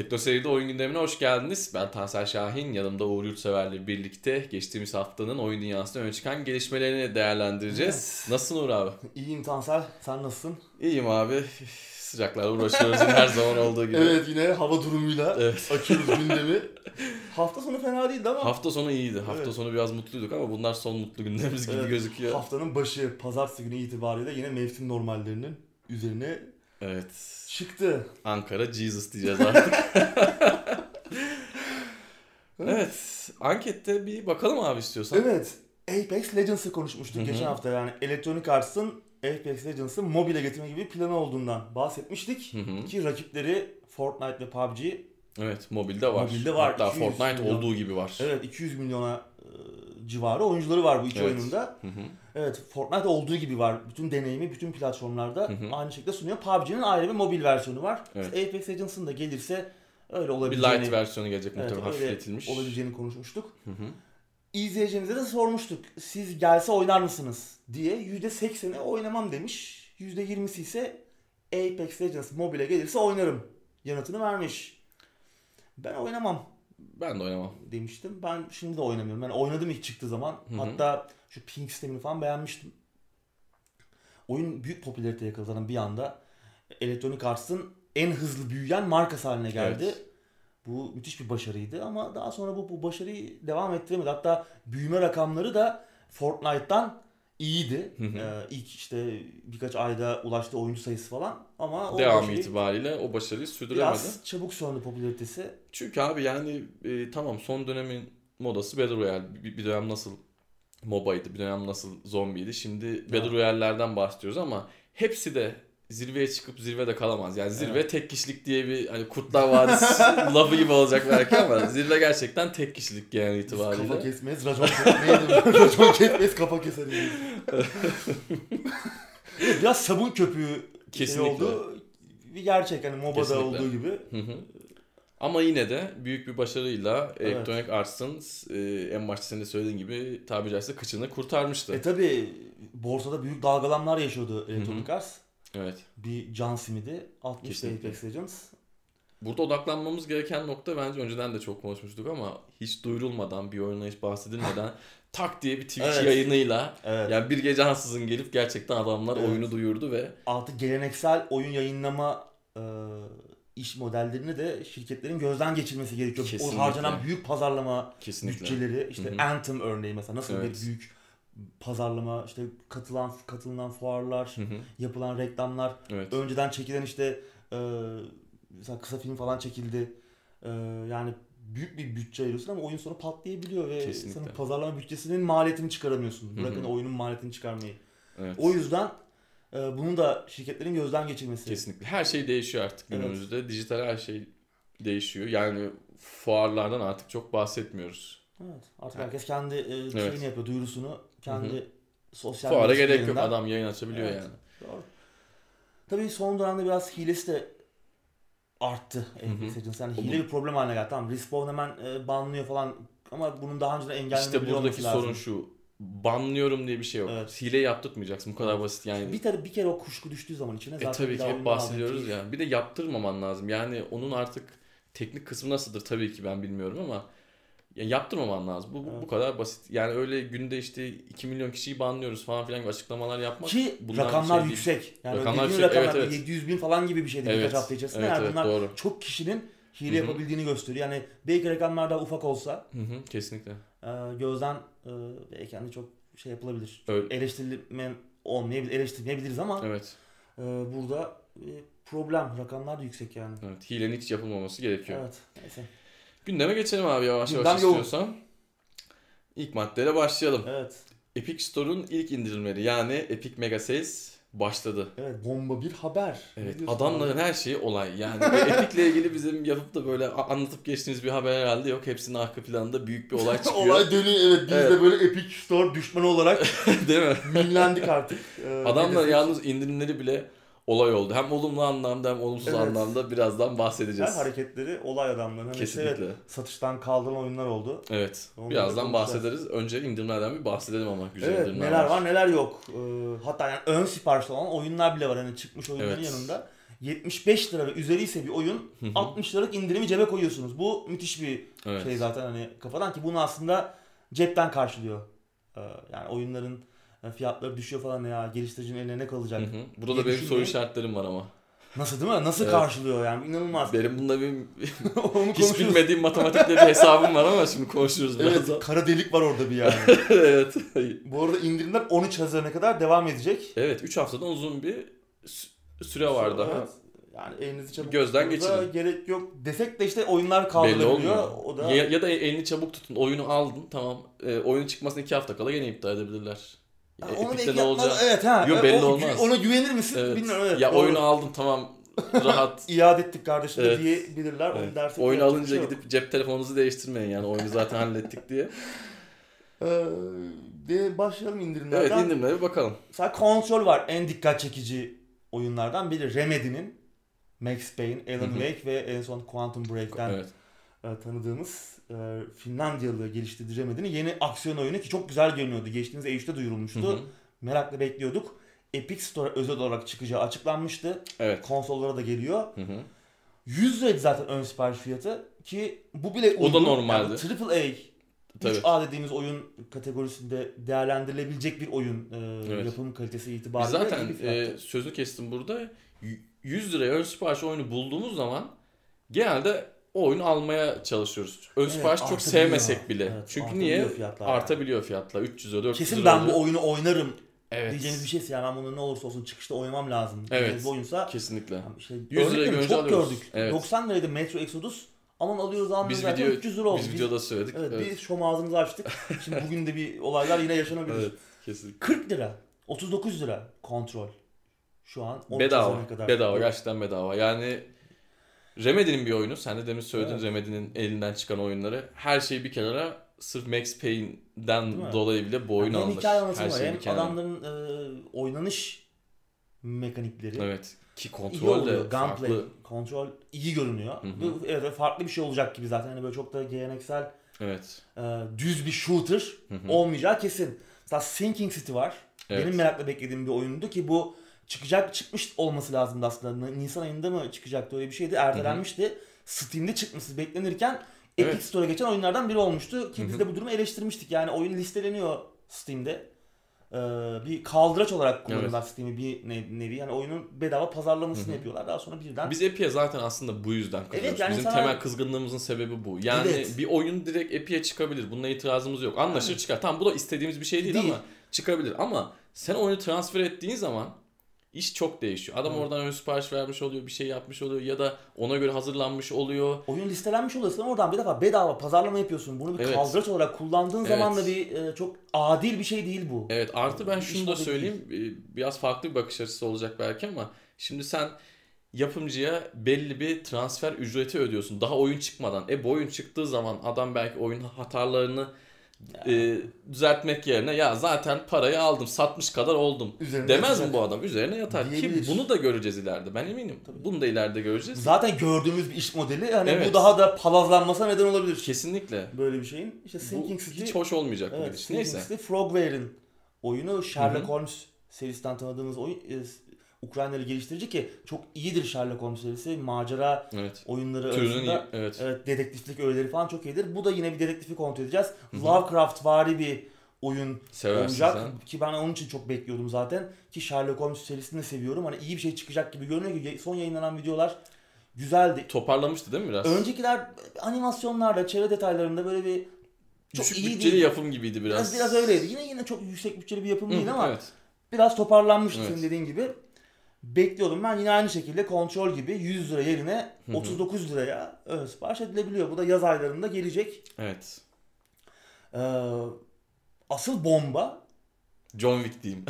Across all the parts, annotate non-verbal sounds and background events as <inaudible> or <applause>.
Tekno Seri'de oyun gündemine hoş geldiniz. Ben Tansel Şahin, yanımda Uğur Yurtsever'le birlikte geçtiğimiz haftanın oyun dünyasında öne çıkan gelişmelerini değerlendireceğiz. Nasılsın Uğur abi? İyiyim Tansel, sen nasılsın? İyiyim abi. Sıcaklarla uğraşıyoruz her zaman olduğu gibi. Evet yine hava durumuyla Evet. açıyoruz <laughs> gündemi. Hafta sonu fena değildi ama Hafta sonu iyiydi. Hafta Evet. sonu biraz mutluyduk ama bunlar son mutlu günlerimiz gibi Evet. gözüküyor. haftanın başı pazartesi günü itibariyle yine mevsim normallerinin üzerine Evet. çıktı. Ankara Jesus diyeceğiz artık. <laughs> evet. Ankette bir bakalım abi istiyorsan. Evet, Apex Legends'ı konuşmuştuk geçen hafta yani Electronic Arts'ın Apex Legends'ı mobile getirme gibi planı olduğundan bahsetmiştik. Ki rakipleri Fortnite ve PUBG Evet mobilde var. Mobilde var, Hatta 200 Fortnite milyon. olduğu gibi var. evet 200 milyona civarı oyuncuları var bu iki Evet. oyununda. Hı hı. Evet Fortnite olduğu gibi var. Bütün deneyimi bütün platformlarda Hı hı. aynı şekilde sunuyor. PUBG'nin ayrı bir mobil versiyonu var. Evet. Apex Legends'ın da gelirse öyle Bir olabileceğini, light versiyonu gelecek evet, muhtemelen hafifletilmiş. olabileceğini konuşmuştuk. Hı hı. İzleyicilerimize de sormuştuk. Siz gelse oynar mısınız diye. %80'i oynamam demiş. %20'si ise Apex Legends mobile gelirse oynarım yanıtını vermiş. Ben oynamam Ben de oynamam. demiştim. Ben şimdi de oynamıyorum. Ben oynadım ilk çıktığı zaman. Hı hı. Hatta şu ping sistemini falan beğenmiştim. Oyun büyük popülarite yakaladı bir anda. Electronic Arts'ın en hızlı büyüyen markası haline geldi. Evet. Bu müthiş bir başarıydı ama daha sonra bu, bu başarıyı devam ettiremedi. Hatta büyüme rakamları da Fortnite'tan iyiydi. Hı hı. Ee, ilk işte birkaç ayda ulaştığı oyuncu sayısı falan ama o Devam başarıyı itibariyle o başarıyı sürdüremedi. biraz çabuk söndü popülaritesi. Çünkü abi yani e, tamam son dönemin modası Battle Royale. Bir, bir dönem nasıl MOBA'ydı, bir dönem nasıl zombiydi. Şimdi Battle. Royale'lerden bahsediyoruz ama hepsi de zirveye çıkıp zirvede kalamaz. Yani zirve Evet. tek kişilik diye bir hani Kurtlar Vadisi <laughs> lafı gibi olacak belki ama zirve gerçekten tek kişilik Biz itibariyle. kafa kesmeyiz, racon kesmeyiz. <laughs> racon kesmeyiz, kafa keseriz. <laughs> Biraz sabun köpüğü şey Kesinlikle. oldu. Bir gerçek hani MOBA'da Kesinlikle. olduğu gibi. Hı hı. Ama yine de büyük bir başarıyla Evet. Electronic Arts'ın e, en başta senin de söylediğin gibi tabiri caizse kıçını kurtarmıştı. E tabi borsada büyük dalgalanmalar yaşıyordu Electronic Arts. Evet. Bir can simidi 60 Kesinlikle. Apex Legends. Burada odaklanmamız gereken nokta bence önceden de çok konuşmuştuk ama hiç duyurulmadan, bir oyuna hiç bahsedilmeden <laughs> tak diye bir Twitch Evet. yayınıyla Evet. yani bir gece ansızın gelip gerçekten adamlar Evet. oyunu duyurdu ve Artık geleneksel oyun yayınlama e, iş modellerini de şirketlerin gözden geçirmesi gerekiyor. Kesinlikle. O harcanan büyük pazarlama kesinlikle bütçeleri işte Hı hı. Anthem örneği mesela nasıl Evet. bir büyük pazarlama işte katılan katılınan fuarlar, Hı hı. yapılan reklamlar, Evet. önceden çekilen işte e, mesela kısa film falan çekildi. E, yani büyük bir bütçe ayırıyorsun ama oyun sonu patlayabiliyor ve Kesinlikle. senin pazarlama bütçesinin maliyetini çıkaramıyorsun. Hı hı. Bırakın oyunun maliyetini çıkarmayı. Evet. O yüzden e, bunun da şirketlerin gözden geçirmesi. Kesinlikle. Her şey değişiyor artık Evet. günümüzde. Dijital her şey değişiyor. Yani fuarlardan artık çok bahsetmiyoruz. Evet. Artık herkes kendi e, şeyini Evet. yapıyor, duyurusunu kendi Hı sosyal Fuara gerek yok. Adam yayın açabiliyor Evet. yani. Doğru. Tabii son dönemde biraz hilesi de arttı Hı hı. Apex Legends. Yani hile bir problem haline geldi. Tamam Respawn hemen e, banlıyor falan ama bunun daha önceden engellenebiliyor İşte buradaki lazım. sorun şu. Banlıyorum diye bir şey yok. Evet. Hile yaptırtmayacaksın. Bu kadar basit yani. Bir, tane, bir kere o kuşku düştüğü zaman içine E zaten tabii bir ki hep bahsediyoruz ya. Bir de yaptırmaman lazım. Yani onun artık teknik kısmı nasıldır tabii ki ben bilmiyorum ama ya yaptırmaman lazım. Bu, bu, bu Evet. kadar basit. Yani öyle günde işte 2 milyon kişiyi banlıyoruz falan filan gibi açıklamalar yapmak. Ki bunlar rakamlar şey değil. yüksek. Yani Rakamlar yüksek, rakamlar evet, evet. 700 bin falan gibi bir şeydi Evet. birkaç hafta içerisinde. Evet, yani evet bunlar doğru. çok kişinin hile Hı hı. yapabildiğini gösteriyor. Yani belki rakamlar daha ufak olsa Hı hı, kesinlikle. e, gözden e, belki hani çok şey yapılabilir. Öyle. Eleştirilme olmayabilir, eleştirmeyebiliriz ama Evet. e, burada e, problem. Rakamlar da yüksek yani. Evet. Hilenin hiç yapılmaması gerekiyor. Evet. Neyse. Gündeme geçelim abi yavaş Gündem yavaş yoğun. istiyorsan. İlk maddeyle başlayalım. Evet. Epic Store'un ilk indirimleri yani Epic Mega Sales başladı. Evet. Bomba bir haber. Evet, adamların abi? her şeyi olay. Yani Epic'le ilgili bizim yapıp da böyle anlatıp geçtiğimiz bir haber herhalde yok. Hepsinin arka planında büyük bir olay <laughs> çıkıyor. Olay dönüyor evet. Biz Evet. de böyle Epic Store düşmanı olarak <laughs> Değil mi? minlendik artık. Ee, Adamlar yalnız indirimleri bile olay oldu. Hem olumlu anlamda hem olumsuz Evet. anlamda birazdan Her bahsedeceğiz. hareketleri olay adamların. Hani Kesinlikle. Evet, satıştan kaldırılan oyunlar oldu. Evet. Onları Birazdan bahsederiz. Önce indirimlerden bir bahsedelim ama güzel evet indirimler neler var neler yok. Ee, hatta yani ön siparişli olan oyunlar bile var. Hani çıkmış oyunların Evet. yanında 75 lira ve üzeri ise bir oyun Hı hı. 60 liralık indirimi cebe koyuyorsunuz. Bu müthiş bir Evet. şey zaten hani kafadan ki bunu aslında cepten karşılıyor. Ee, yani oyunların fiyatları düşüyor falan ya geliştiricinin eline ne kalacak? Hı hı. Burada benim soru düşünmeyin. işaretlerim var ama. Nasıl değil mi? Nasıl Evet. karşılıyor yani inanılmaz. Benim bunda bir <laughs> hiç bilmediğim matematikle bir hesabım var ama şimdi konuşuruz Evet birazdan. kara delik var orada bir yani. <laughs> evet. Bu arada indirimler 13 Haziran'a kadar devam edecek. Evet 3 haftadan uzun bir sü- süre var daha. Evet. Yani elinizi çabuk Gözden geçirin. gerek yok. Desek de işte oyunlar kaldırılıyor. O da Ya, ya da elini çabuk tutun. Oyunu aldın tamam. E, oyunun çıkmasına 2 hafta kala yine iptal edebilirler. Ya E, onu belki ne olacak? Evet ha. Yo, Evet, belli o- olmaz. Ona güvenir misin? Evet. Bilmiyorum evet. ya doğru. oyunu aldın tamam <laughs> rahat. iade ettik kardeşim Evet. diyebilirler. Evet. Onu dersek Oyunu alınca şey yok. gidip cep telefonunuzu değiştirmeyin yani oyunu zaten hallettik diye. <laughs> Ee, de başlayalım indirimlerden. Evet indirimlere bir bakalım. Mesela konsol var en dikkat çekici oyunlardan biri. Remedy'nin Max Payne, Alan. Wake ve en son Quantum Break'ten Evet. E, tanıdığımız e, Finlandiyalı geliştirici Remedy'nin yeni aksiyon oyunu ki çok güzel görünüyordu. Geçtiğimiz E3'te duyurulmuştu. Hı hı. Merakla bekliyorduk. Epic Store özel olarak çıkacağı açıklanmıştı. Evet. Konsollara da geliyor. Hı hı. 100 liraydı zaten ön sipariş fiyatı ki bu bile O da uygun. normaldi. Yani AAA Tabii. 3A dediğimiz oyun kategorisinde değerlendirilebilecek bir oyun e, Evet. yapım kalitesi Biz itibariyle zaten bir fiyattı. e, sözünü kestim burada. Y- 100 liraya ön sipariş oyunu bulduğumuz zaman genelde o oyunu almaya çalışıyoruz. Ön Evet, sipariş çok sevmesek bile. Evet, Çünkü niye? fiyatlar Artabiliyor fiyatlar. 300 lira 400 Kesin ben bu oyunu oynarım Evet. diyeceğiniz bir şeyse yani ben bunu ne olursa olsun çıkışta oynamam lazım. Evet. bir oyunsa Kesinlikle. yani işte 100 liraya görünce çok alıyoruz. gördük. Evet. 90 liraydı Metro Exodus. Aman alıyoruz almıyoruz Biz video 300 lira oldu. biz Biz- videoda söyledik. evet, Evet. biz şom ağzımızı açtık. Şimdi bugün de bir olaylar yine yaşanabilir. Evet, kesinlikle. 40 lira. 39 lira kontrol. Şu an 13 Bedava. Kadar. Bedava. Gerçekten bedava. Yani Remedy'nin bir oyunu. Sen de demin söyledin Evet. Remedy'nin elinden çıkan oyunları. Her şeyi bir kenara sırf Max Payne'den dolayı bile bu oyun hem alınır. hikaye Her anlatımı şeyi hem kenara. adamların e, oynanış mekanikleri Evet. Ki kontrol de Gunplay, farklı. kontrol iyi görünüyor. Hı hı. Bu, evet farklı bir şey olacak gibi zaten. Hani böyle çok da geleneksel Evet. e, düz bir shooter Hı hı. olmayacağı kesin. Mesela Sinking City var. Evet. Benim merakla beklediğim bir oyundu ki bu çıkacak çıkmış olması lazımdı aslında. Nisan ayında mı çıkacaktı öyle bir şeydi. Ertelenmişti. Steam'de çıkması beklenirken Epic Evet. Store'a geçen oyunlardan biri olmuştu. Ki biz de bu durumu eleştirmiştik. Yani oyun listeleniyor Steam'de. Ee, bir kaldıraç olarak kullanıyorlar Steam'i bir ne- nevi. Yani oyunun bedava pazarlamasını Hı hı. yapıyorlar. Daha sonra birden Biz Epic'e zaten aslında bu yüzden kızıyoruz. yani Bizim sana- temel kızgınlığımızın sebebi bu. Yani Evet. bir oyun direkt Epic'e çıkabilir. Bununla itirazımız yok. Anlaşır Evet. çıkar. Tamam bu da istediğimiz bir şey değil, Değil. ama çıkabilir. Ama sen oyunu transfer ettiğin zaman iş çok değişiyor. Adam Evet. oradan ön sipariş vermiş oluyor, bir şey yapmış oluyor ya da ona göre hazırlanmış oluyor. oyun listelenmiş oluyorsun ama oradan bir defa bedava pazarlama yapıyorsun. Bunu bir Evet. kaldıraç olarak kullandığın Evet. zaman da bir e, çok adil bir şey değil bu. Evet artı ben şunu da söyleyeyim. e, Biraz farklı bir bakış açısı olacak belki ama şimdi sen yapımcıya belli bir transfer ücreti ödüyorsun. Daha oyun çıkmadan. E bu oyun çıktığı zaman adam belki oyun hatalarını e, düzeltmek yerine ya zaten parayı aldım satmış kadar oldum Üzerine demez yatacak. mi bu adam? Üzerine yatar. Ki Diyebilir. bunu da göreceğiz ileride. Ben eminim. Bunu da ileride göreceğiz. Zaten gördüğümüz bir iş modeli. Hani Evet. bu daha da palazlanmasına neden olabilir. Kesinlikle. Böyle bir şeyin. İşte Bu Sinking City. hiç hoş olmayacak bir evet, gidiş. Sinking Neyse. City Frogware'in oyunu Sherlock Hı hı. Holmes serisinden tanıdığımız oyun. Ukraynalı geliştirici ki çok iyidir Sherlock Holmes serisi. Macera Evet. oyunları Türünün arasında. iyi- evet. Evet dedektiflik öğeleri falan çok iyidir. Bu da yine bir dedektifi kontrol edeceğiz. Hı hı. Lovecraft vari bir oyun Seversin olacak. sen. Ki ben onun için çok bekliyordum zaten. Ki Sherlock Holmes serisini de seviyorum. Hani iyi bir şey çıkacak gibi görünüyor ki son yayınlanan videolar güzeldi. Toparlamıştı değil mi biraz? Öncekiler animasyonlarda, çevre detaylarında böyle bir çok Düşük iyi bütçeli değil. yapım gibiydi biraz. Biraz, biraz öyleydi. Yine yine çok yüksek bütçeli bir yapım Hı, değil ama evet. biraz toparlanmıştı Evet. senin dediğin gibi. Bekliyordum ben yine aynı şekilde kontrol gibi 100 lira yerine Hı hı. 39 liraya ön sipariş edilebiliyor. Bu da yaz aylarında gelecek. Evet. Ee, asıl bomba John Wick diyeyim.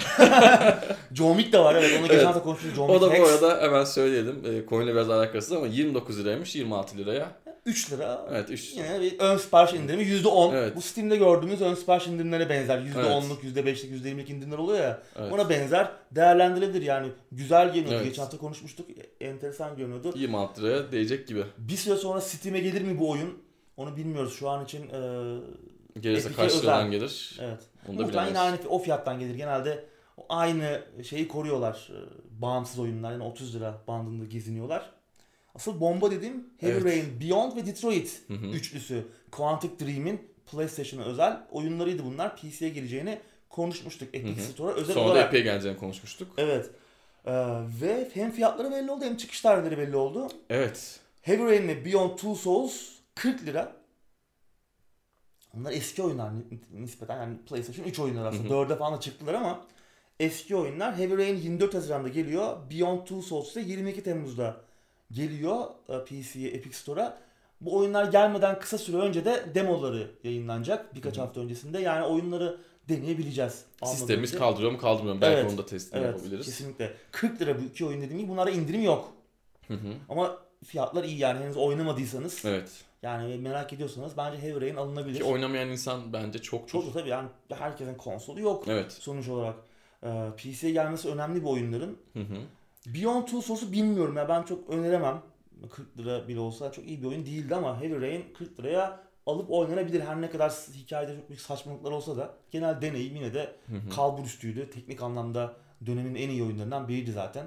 <laughs> John Wick de var evet onu geçen Evet. hafta konuştuk. John o Wick da bu Hex. arada hemen söyleyelim. E, konuyla biraz alakasız ama 29 liraymış 26 liraya. 3 lira. Evet 3. Yine bir ön sipariş indirimi %10. Evet. Bu Steam'de gördüğümüz ön sipariş indirimlere benzer. %10'luk, Evet. %5'lik, %20'lik indirimler oluyor ya. Evet. Ona benzer değerlendirilebilir yani. Güzel görünüyordu. Evet. Geçen hafta konuşmuştuk. Enteresan görünüyordu. 26 liraya değecek gibi. Bir süre sonra Steam'e gelir mi bu oyun? Onu bilmiyoruz. Şu an için e, Gelirse kaç liradan gelir? evet. Onu da Muhtemelen yine aynı o fiyattan gelir. Genelde Aynı şeyi koruyorlar. Ee, Bağımsız oyunlar yani 30 lira bandında geziniyorlar. Asıl bomba dediğim Heavy Evet. Rain, Beyond ve Detroit Hı hı. üçlüsü. Quantic Dream'in PlayStation'a özel oyunlarıydı bunlar. PC'ye geleceğini konuşmuştuk Epic Hı hı. Store'a özel Sonra da olarak. epey geleceğini konuşmuştuk. Evet. Ee, ve hem fiyatları belli oldu hem çıkış tarihleri belli oldu. Evet. Heavy Rain ve Beyond Two Souls 40 lira. Bunlar eski oyunlar ni- nispeten yani PlayStation 3 oyunları aslında. Hı hı. 4'e falan da çıktılar ama eski oyunlar. Heavy Rain 24 Haziran'da geliyor. Beyond Two Souls ise 22 Temmuz'da geliyor e, PC'ye, Epic Store'a. Bu oyunlar gelmeden kısa süre önce de demoları yayınlanacak birkaç Hı hı. hafta öncesinde. Yani oyunları deneyebileceğiz. Sistemimiz kaldırıyor mu kaldırmıyor mu? Belki Evet. onu da testini Evet, yapabiliriz. kesinlikle. 40 lira bu iki oyun dediğim gibi bunlara indirim yok. Hı hı. Ama fiyatlar iyi yani henüz oynamadıysanız Evet. yani merak ediyorsanız bence Heavy Rain alınabilir. Ki oynamayan insan bence çok Çok çok. tabii yani herkesin konsolu yok Evet. sonuç olarak. Ee, PC'ye gelmesi önemli bir oyunların. Hı hı. Beyond Two Source'u bilmiyorum ya ben çok öneremem. 40 lira bile olsa çok iyi bir oyun değildi ama Heavy Rain 40 liraya alıp oynanabilir. Her ne kadar hikayede çok büyük saçmalıklar olsa da genel deneyim yine de kalbur üstüydü. Teknik anlamda dönemin en iyi oyunlarından biriydi zaten.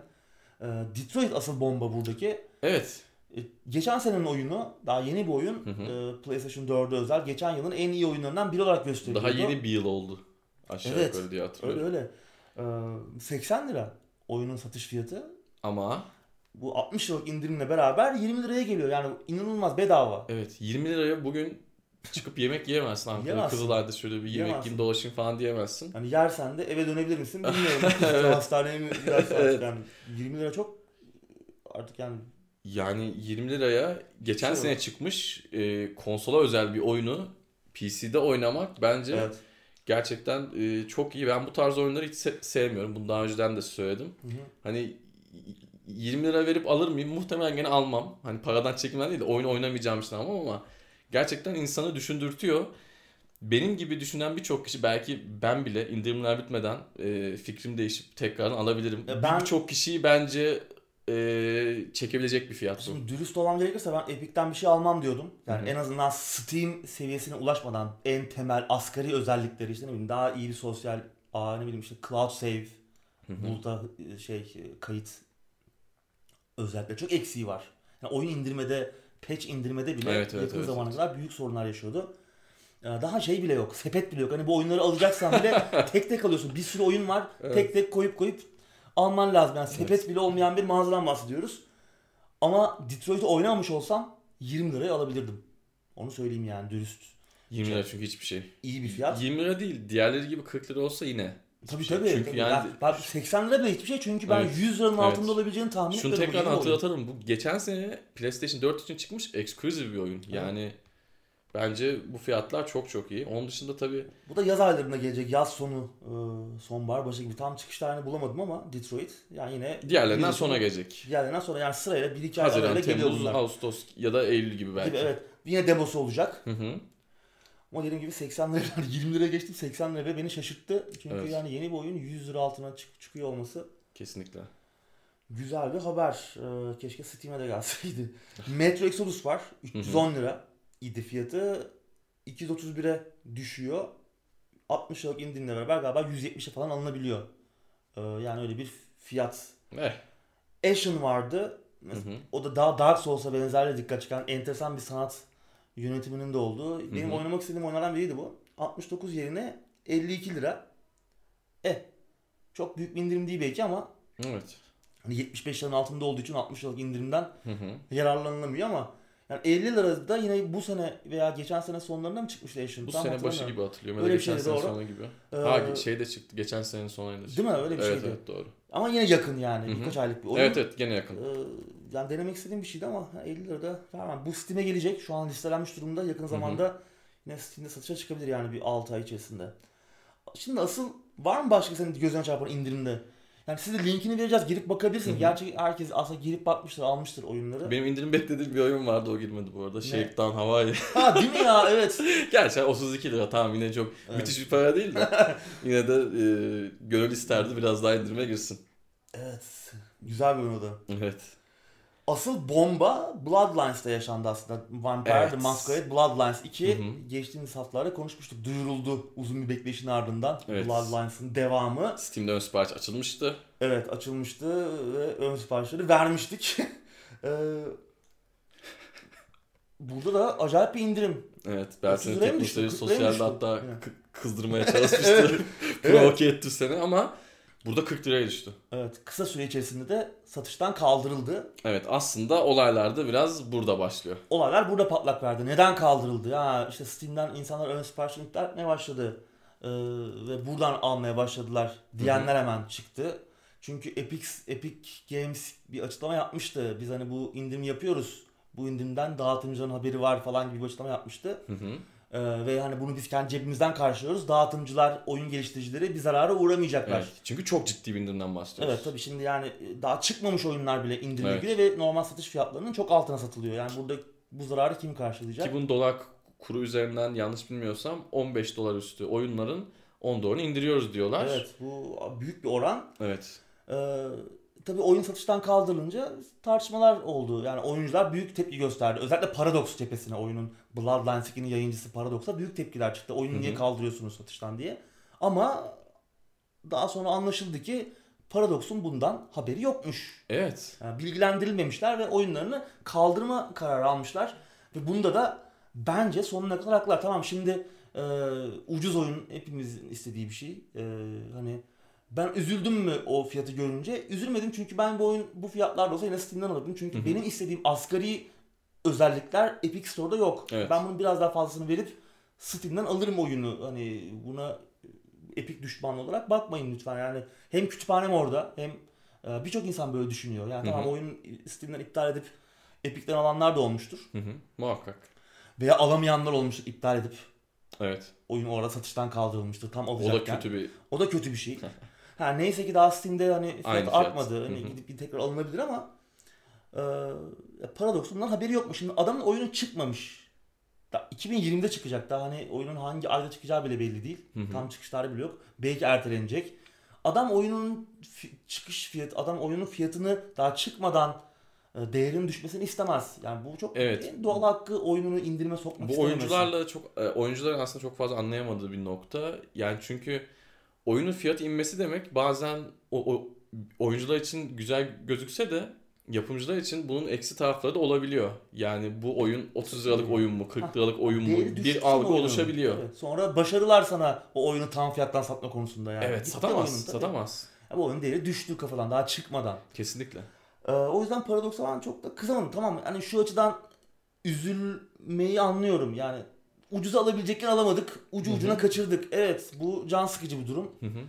Ee, Detroit asıl bomba buradaki. Evet. E, Geçen senenin oyunu, daha yeni bir oyun, Hı hı. e, PlayStation 4'e özel, geçen yılın en iyi oyunlarından biri olarak gösteriliyordu. Daha yeni bir yıl oldu. Aşağı Evet. yukarı diye hatırlıyorum. Öyle öyle. E, 80 lira oyunun satış fiyatı. Ama Bu 60 liralık indirimle beraber 20 liraya geliyor. Yani inanılmaz bedava. evet 20 liraya bugün çıkıp yemek yiyemezsin Ankara'da. Kızılay'da şöyle bir yemek Yiyemezsin. yiyeyim dolaşayım falan diyemezsin. Yani yersen de eve dönebilir misin <laughs> bilmiyorum. Evet. Hastaneye mi gidersin Evet. yani. 20 lira çok artık yani Yani 20 liraya geçen Şey sene çıkmış e, konsola özel bir oyunu PC'de oynamak bence evet. Gerçekten e, çok iyi. Ben bu tarz oyunları hiç se- sevmiyorum. Bunu daha önceden de söyledim. Hı hı. Hani 20 lira verip alır mıyım? Muhtemelen gene almam. Hani paradan çekinmem değil de oyun oynamayacağım için almam ama gerçekten insanı düşündürtüyor. Benim gibi düşünen birçok kişi belki ben bile indirimler bitmeden e, fikrim değişip tekrardan alabilirim. Ya ben- Birçok kişiyi bence e, çekebilecek bir fiyat bu. Şimdi dürüst olmam gerekirse ben Epic'ten bir şey almam diyordum. Yani Hı hı. en azından Steam seviyesine ulaşmadan en temel asgari özellikleri işte ne bileyim daha iyi bir sosyal ağ ne bileyim işte cloud save, Hı hı. buluta e, şey kayıt özellikleri çok eksiği var. Yani oyun indirmede, patch indirmede bile Evet, evet, yakın evet, zamana evet. kadar büyük sorunlar yaşıyordu. Daha şey bile yok, sepet bile yok. Hani bu oyunları alacaksan bile <laughs> tek tek alıyorsun. Bir sürü oyun var, Evet. tek tek koyup koyup alman lazım. Yani sepet Evet. bile olmayan bir mağazadan bahsediyoruz. Ama Detroit'i oynamamış olsam 20 liraya alabilirdim. Onu söyleyeyim yani dürüst. 20 lira çünkü hiçbir şey. İyi bir fiyat. 20 lira değil. Diğerleri gibi 40 lira olsa yine. Tabii şey. tabii. Çünkü tabii. yani Ya, ben 80 lira bile hiçbir şey çünkü ben Evet. 100 liranın Evet. altında olabileceğini tahmin Şunu etmedim. Bu tekrar hatırlatalım. Bu geçen sene PlayStation 4 için çıkmış exclusive bir oyun. Yani bence bu fiyatlar çok çok iyi. Onun dışında tabii Bu da yaz aylarında gelecek. Yaz sonu, e, sonbahar başı gibi. Tam çıkış tarihini bulamadım ama Detroit. Yani yine diğerlerinden Birisi- sonra gelecek. diğerlerinden sonra yani sırayla 1-2 ay arayla geliyor Temmuz, bunlar. Ağustos ya da Eylül gibi belki. Gibi, evet. Yine demosu olacak. Hı hı. Ama dediğim gibi 80 lira 20 liraya geçtim 80 lira beni şaşırttı. Çünkü Evet. yani yeni bir oyun 100 lira altına çık- çıkıyor olması Kesinlikle. güzel bir haber. Ee, keşke Steam'e de gelseydi. Metro Exodus var. 310 lira idi fiyatı. 231'e düşüyor. 60 liralık indirimle beraber galiba 170'e falan alınabiliyor. Ee, yani öyle bir fiyat. Eh. Ashen vardı. Hı hı. O da daha Dark Souls'a benzerle dikkat çeken enteresan bir sanat yönetiminin de olduğu. Benim hı. oynamak istediğim oyunlardan biriydi bu. 69 yerine 52 lira. E çok büyük bir indirim değil belki ama Evet. hani 75 liranın altında olduğu için 60 liralık indirimden Hı hı. yararlanılamıyor ama yani 50 lira da yine bu sene veya geçen sene sonlarında mı çıkmıştı Ashen? Bu Tam sene başı gibi hatırlıyorum. Öyle bir geçen şeydi, sene doğru. sonu gibi. Ee, Ha şey de çıktı. Geçen senenin sonuyla çıktı. Değil mi? Öyle bir evet, şeydi. Evet doğru. Ama yine yakın yani. Hı hı. Birkaç aylık bir oyun. Evet evet gene yakın. Ee, yani denemek istediğim bir şeydi ama 50 lira da vermem. Bu Steam'e gelecek. Şu an listelenmiş durumda. Yakın zamanda yine Steam'de satışa çıkabilir yani bir 6 ay içerisinde. Şimdi asıl var mı başka senin gözüne çarpan indirimde? Yani size linkini vereceğiz. Girip bakabilirsin. Hı hı. Gerçi herkes aslında girip bakmıştır, almıştır oyunları. Benim indirim beklediğim bir oyun vardı o girmedi bu arada. Shakedown Hawaii. Ha değil mi ya? Evet. <laughs> Gerçi 32 lira tamam yine çok Evet. müthiş bir para değil de <laughs> yine de e, gönül isterdi biraz daha indirime girsin. Evet. Güzel bir oyun o da. Evet. Asıl bomba Bloodlines'ta yaşandı aslında. Vampire Evet. The Masquerade Bloodlines 2 Hı hı. geçtiğimiz haftalarda konuşmuştuk. Duyuruldu uzun bir bekleyişin ardından. Evet. Bloodlines'ın devamı. Steam'de ön sipariş açılmıştı. Evet açılmıştı ve ön siparişleri vermiştik. <laughs> Ee, Burada da acayip bir indirim. Evet. 30 Bersin'in liraya mı teknikleri düştü? 40 liraya mı sosyalde hatta Evet. kı- kızdırmaya çalışmıştı. <laughs> Provoke etti seni ama burada 40 liraya düştü. Evet kısa süre içerisinde de satıştan kaldırıldı. Evet aslında olaylar da biraz burada başlıyor. Olaylar burada patlak verdi. Neden kaldırıldı? Ya işte Steam'den insanlar ön iptal etmeye başladı. Ee, ve buradan almaya başladılar diyenler hemen çıktı. Çünkü Epic, Epic Games bir açıklama yapmıştı. Biz hani bu indirim yapıyoruz. Bu indirimden dağıtımcıların haberi var falan gibi bir açıklama yapmıştı. Hı hı. Ee, ve hani bunu biz kendi cebimizden karşılıyoruz. Dağıtımcılar, oyun geliştiricileri bir zarara uğramayacaklar. Evet. Çünkü çok ciddi bir indirimden bahsediyoruz. Evet tabii şimdi yani e, daha çıkmamış oyunlar bile indirime Evet. giriyor ve normal satış fiyatlarının çok altına satılıyor. Yani burada bu zararı kim karşılayacak? Ki bunun dolar kuru üzerinden yanlış bilmiyorsam 15 dolar üstü oyunların 10 dolarını indiriyoruz diyorlar. Evet bu büyük bir oran. Evet. Ee, tabii oyun satıştan kaldırılınca tartışmalar oldu. Yani oyuncular büyük tepki gösterdi. Özellikle Paradox cephesine oyunun Bloodlines 2'nin yayıncısı Paradox'a büyük tepkiler çıktı. Oyunu niye kaldırıyorsunuz satıştan diye. Ama daha sonra anlaşıldı ki Paradox'un bundan haberi yokmuş. Evet. Yani bilgilendirilmemişler ve oyunlarını kaldırma kararı almışlar. Ve bunda da bence sonuna kadar haklılar. Tamam şimdi e, ucuz oyun hepimizin istediği bir şey. E, hani ben üzüldüm mü o fiyatı görünce? Üzülmedim çünkü ben bu oyun bu fiyatlarda olsa yine Steam'den alırdım. Çünkü Hı hı. benim istediğim asgari özellikler Epic Store'da yok. Evet. Ben bunun biraz daha fazlasını verip Steam'den alırım oyunu. Hani buna Epic düşmanı olarak bakmayın lütfen. Yani hem kütüphanem orada hem e, birçok insan böyle düşünüyor. Yani tamam oyun Steam'den iptal edip Epic'ten alanlar da olmuştur. Hı hı. Muhakkak. Veya alamayanlar olmuştur iptal edip Evet. oyun orada satıştan kaldırılmıştır tam O alacakken. da kötü bir O da kötü bir şey. <laughs> ha, neyse ki daha Steam'de hani fiyat, Aynı fiyat. artmadı. Hani Hı hı. gidip bir tekrar alınabilir ama e, Paradox'un bundan haberi yokmuş. Şimdi adamın oyunu çıkmamış. Da 2020'de çıkacak. Daha hani oyunun hangi ayda çıkacağı bile belli değil. Hı hı. Tam çıkış tarihi bile yok. Belki ertelenecek. Adam oyunun çıkış fiyatı, adam oyunun fiyatını daha çıkmadan e, değerinin düşmesini istemez. Yani bu çok Evet. doğal hakkı oyununu indirime sokmak Bu istememesi. oyuncularla çok e, oyuncuların aslında çok fazla anlayamadığı bir nokta. Yani çünkü oyunun fiyatı inmesi demek bazen o, o oyuncular için güzel gözükse de yapımcılar için bunun eksi tarafları da olabiliyor. Yani bu oyun 30 liralık oyun mu, 40 liralık oyun mu Değeri bir algı oyunun. oluşabiliyor. Evet, Evet. Sonra başarılar sana o oyunu tam fiyattan satma konusunda yani. Gitti satamaz, oyunun tabii. satamaz. Ya bu oyun değeri düştü kafadan daha çıkmadan. Kesinlikle. Ee, o yüzden Paradox'a ben çok da kızamadım. Tamam hani şu açıdan üzülmeyi anlıyorum. Yani ucuza alabilecekken alamadık. Ucu ucuna kaçırdık. Evet bu can sıkıcı bir durum. Hı hı.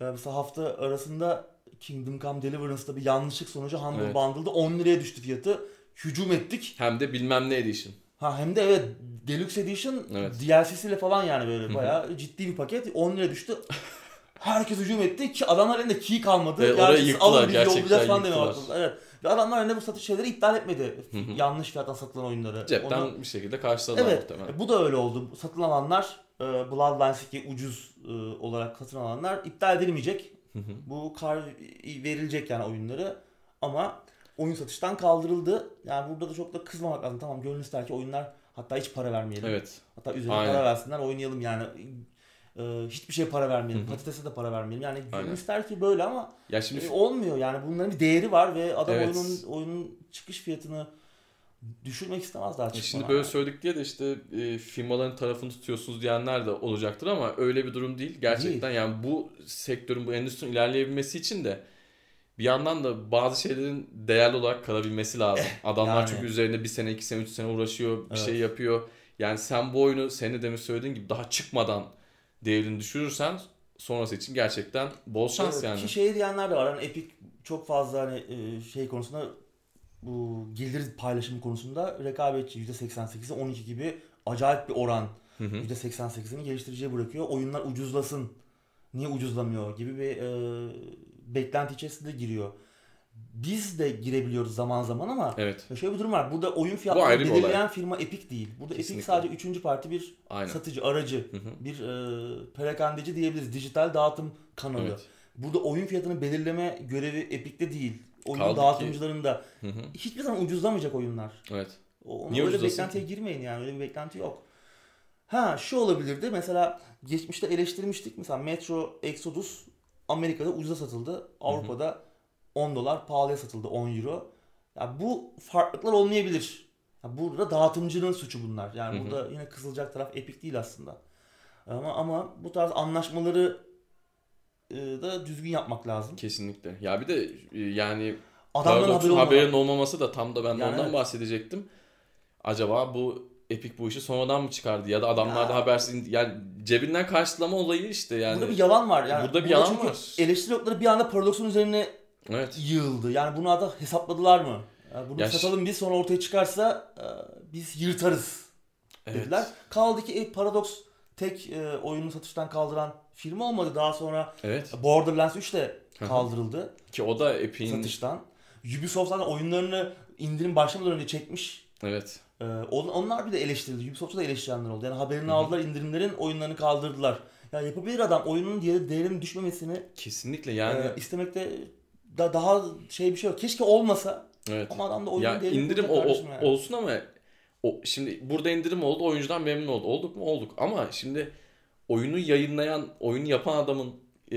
Ee, mesela hafta arasında Kingdom Come Deliverance'da bir yanlışlık sonucu Humble Evet. Bundle'da 10 liraya düştü fiyatı. Hücum ettik. Hem de bilmem ne edition. Ha hem de evet Deluxe Edition Evet. DLC'siyle falan yani böyle bayağı ciddi bir paket. 10 lira düştü. Herkes hücum etti ki adamlar elinde key kalmadı. Evet, orayı yıktılar, gerçekten falan yıktılar. Evet. Ve adamlar elinde bu satış şeyleri iptal etmedi. Yanlış fiyattan satılan oyunları. Cepten Onu- bir şekilde karşıladılar Evet. muhtemelen. Bu da öyle oldu. Satın alanlar e, Bloodlines 2 ucuz e, olarak satın alanlar iptal edilmeyecek. Hı hı. Bu kar verilecek yani oyunları. Ama oyun satıştan kaldırıldı. Yani burada da çok da kızmamak lazım. Tamam gönül ister ki oyunlar hatta hiç para vermeyelim. Evet. Hatta üzerine Aynen. para versinler oynayalım yani. Ee, hiçbir şeye para vermeyelim. Patatese de para vermeyelim. Yani gönül Aynen. ister ki böyle ama Ya şimdi e, olmuyor yani. Bunların bir değeri var ve adam Evet. oyunun oyunun çıkış fiyatını düşürmek istemez daha E çıkmadan. Şimdi böyle söyledik diye de işte e, firmaların tarafını tutuyorsunuz diyenler de olacaktır ama öyle bir durum değil. Gerçekten yani bu sektörün, bu endüstrinin ilerleyebilmesi için de bir yandan da bazı şeylerin değerli olarak kalabilmesi lazım. <laughs> Adamlar yani. çünkü üzerinde bir sene, iki sene, üç sene uğraşıyor, bir Evet. şey yapıyor. Yani sen bu oyunu senin de demin söylediğin gibi daha çıkmadan değerini düşürürsen sonrası için gerçekten bol şans Evet, yani. Ki şey diyenler de var. Hani Epic çok fazla hani e, şey konusunda bu gelir paylaşımı konusunda rekabetçi %88'e 12 gibi acayip bir oran. Hı hı. %88'ini geliştiriciye bırakıyor. Oyunlar ucuzlasın. Niye ucuzlamıyor gibi bir e, beklenti içerisinde giriyor. Biz de girebiliyoruz zaman zaman ama Evet, şöyle bir durum var. Burada oyun fiyatlarını belirleyen firma Epic değil. Burada Epic Kesinlikle. sadece üçüncü parti bir aynen. satıcı, aracı, Hı hı. bir e, perakendeci diyebiliriz. Dijital dağıtım kanalı. Evet. Burada oyun fiyatını belirleme görevi Epic'te değil. Oyun Kaldı Hı hı. hiçbir zaman ucuzlamayacak oyunlar. Evet. O, Niye öyle ucuzlasın beklentiye girmeyin yani. Öyle bir beklenti yok. Ha şu olabilirdi. Mesela geçmişte eleştirmiştik. Mesela Metro Exodus Amerika'da ucuza satıldı. Avrupa'da 10 dolar pahalıya satıldı 10 euro. Ya bu farklılıklar olmayabilir. Ya burada dağıtımcının suçu bunlar. Yani Hı hı. burada yine kızılacak taraf Epic değil aslında. Ama ama bu tarz anlaşmaları da düzgün yapmak lazım. Kesinlikle. Ya bir de e, yani Adamların haberi haberinin olmaması da tam da ben Yani ondan evet. bahsedecektim. Acaba bu Epic bu işi sonradan mı çıkardı ya da adamlar Ya. da habersiz yani cebinden karşılama olayı işte yani. Burada bir yalan var. Yani Burada bir yalan var. Eleştiri okları bir anda Paradox'un üzerine Evet. yığıldı. Yani bunu da hesapladılar mı? Yani bunu Ya satalım biz sonra ortaya çıkarsa e, biz yırtarız Evet. dediler. Kaldı ki e, Paradox tek e, oyunu satıştan kaldıran firma olmadı. Daha sonra Evet. Borderlands 3 de kaldırıldı Ki o da Epic'in satıştan. Ubisoft zaten oyunlarını indirim başlamadan önce çekmiş. evet. Ee, on- onlar bir de eleştirildi. Ubisoft'ta da eleştirenler oldu. Yani haberini Hı hı. aldılar, indirimlerin oyunlarını kaldırdılar. Ya yapabilir adam oyunun değeri, değerinin düşmemesini Kesinlikle yani e, istemekte da daha şey bir şey yok. Keşke olmasa evet. ama adam da oyunun Ya değerini indirim o, o- yani. olsun ama o şimdi burada indirim oldu, oyuncudan memnun oldu. Olduk mu? Olduk. Ama şimdi oyunu yayınlayan, oyunu yapan adamın e,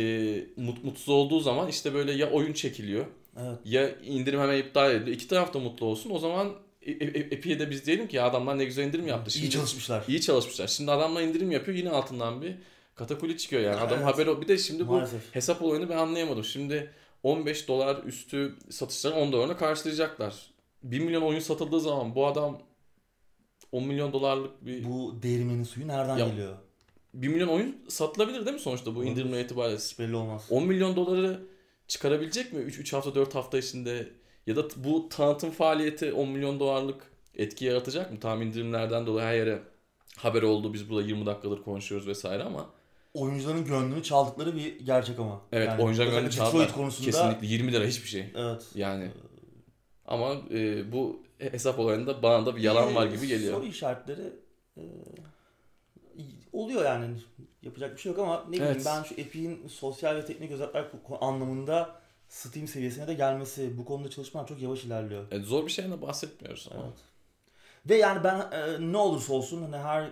mut- mutsuz olduğu zaman işte böyle ya oyun çekiliyor Evet. ya indirim hemen iptal ediliyor. İki taraf da mutlu olsun. O zaman E- E- Epic'e de biz diyelim ki ya adamlar ne güzel indirim yaptı. Şimdi, İyi çalışmışlar. İyi çalışmışlar. Şimdi adamlar indirim yapıyor yine altından bir katakuli çıkıyor yani. Adam Evet. haberi bir de şimdi bu Maalesef. hesap olayını ben anlayamadım. Şimdi 15 dolar üstü satışları 10 dolarına karşılayacaklar. 1 milyon oyun satıldığı zaman bu adam 10 milyon dolarlık bir Bu değirmenin suyu nereden Ya- geliyor? 1 milyon oyun satılabilir değil mi sonuçta bu indirimle itibariyle? Hiç belli olmaz. 10 milyon doları çıkarabilecek mi 3 3 hafta 4 hafta içinde ya da bu tanıtım faaliyeti 10 milyon dolarlık etki yaratacak mı? Tam indirimlerden dolayı her yere haber oldu biz burada 20 dakikadır konuşuyoruz vesaire ama Oyuncuların gönlünü çaldıkları bir gerçek ama. evet Yani oyuncular özellikle gönlünü çaldılar. konusunda Kesinlikle 20 lira hiçbir şey. Evet. Yani ama e, bu hesap olayında bana da bir yalan var gibi geliyor. Soru işaretleri e, oluyor yani. Yapacak bir şey yok ama ne bileyim Evet. ben şu Epic'in sosyal ve teknik özellikler anlamında Steam seviyesine de gelmesi, bu konuda çalışmalar çok yavaş ilerliyor. Evet, zor bir şeyden de bahsetmiyoruz ama. Evet. Ve yani ben e, ne olursa olsun hani her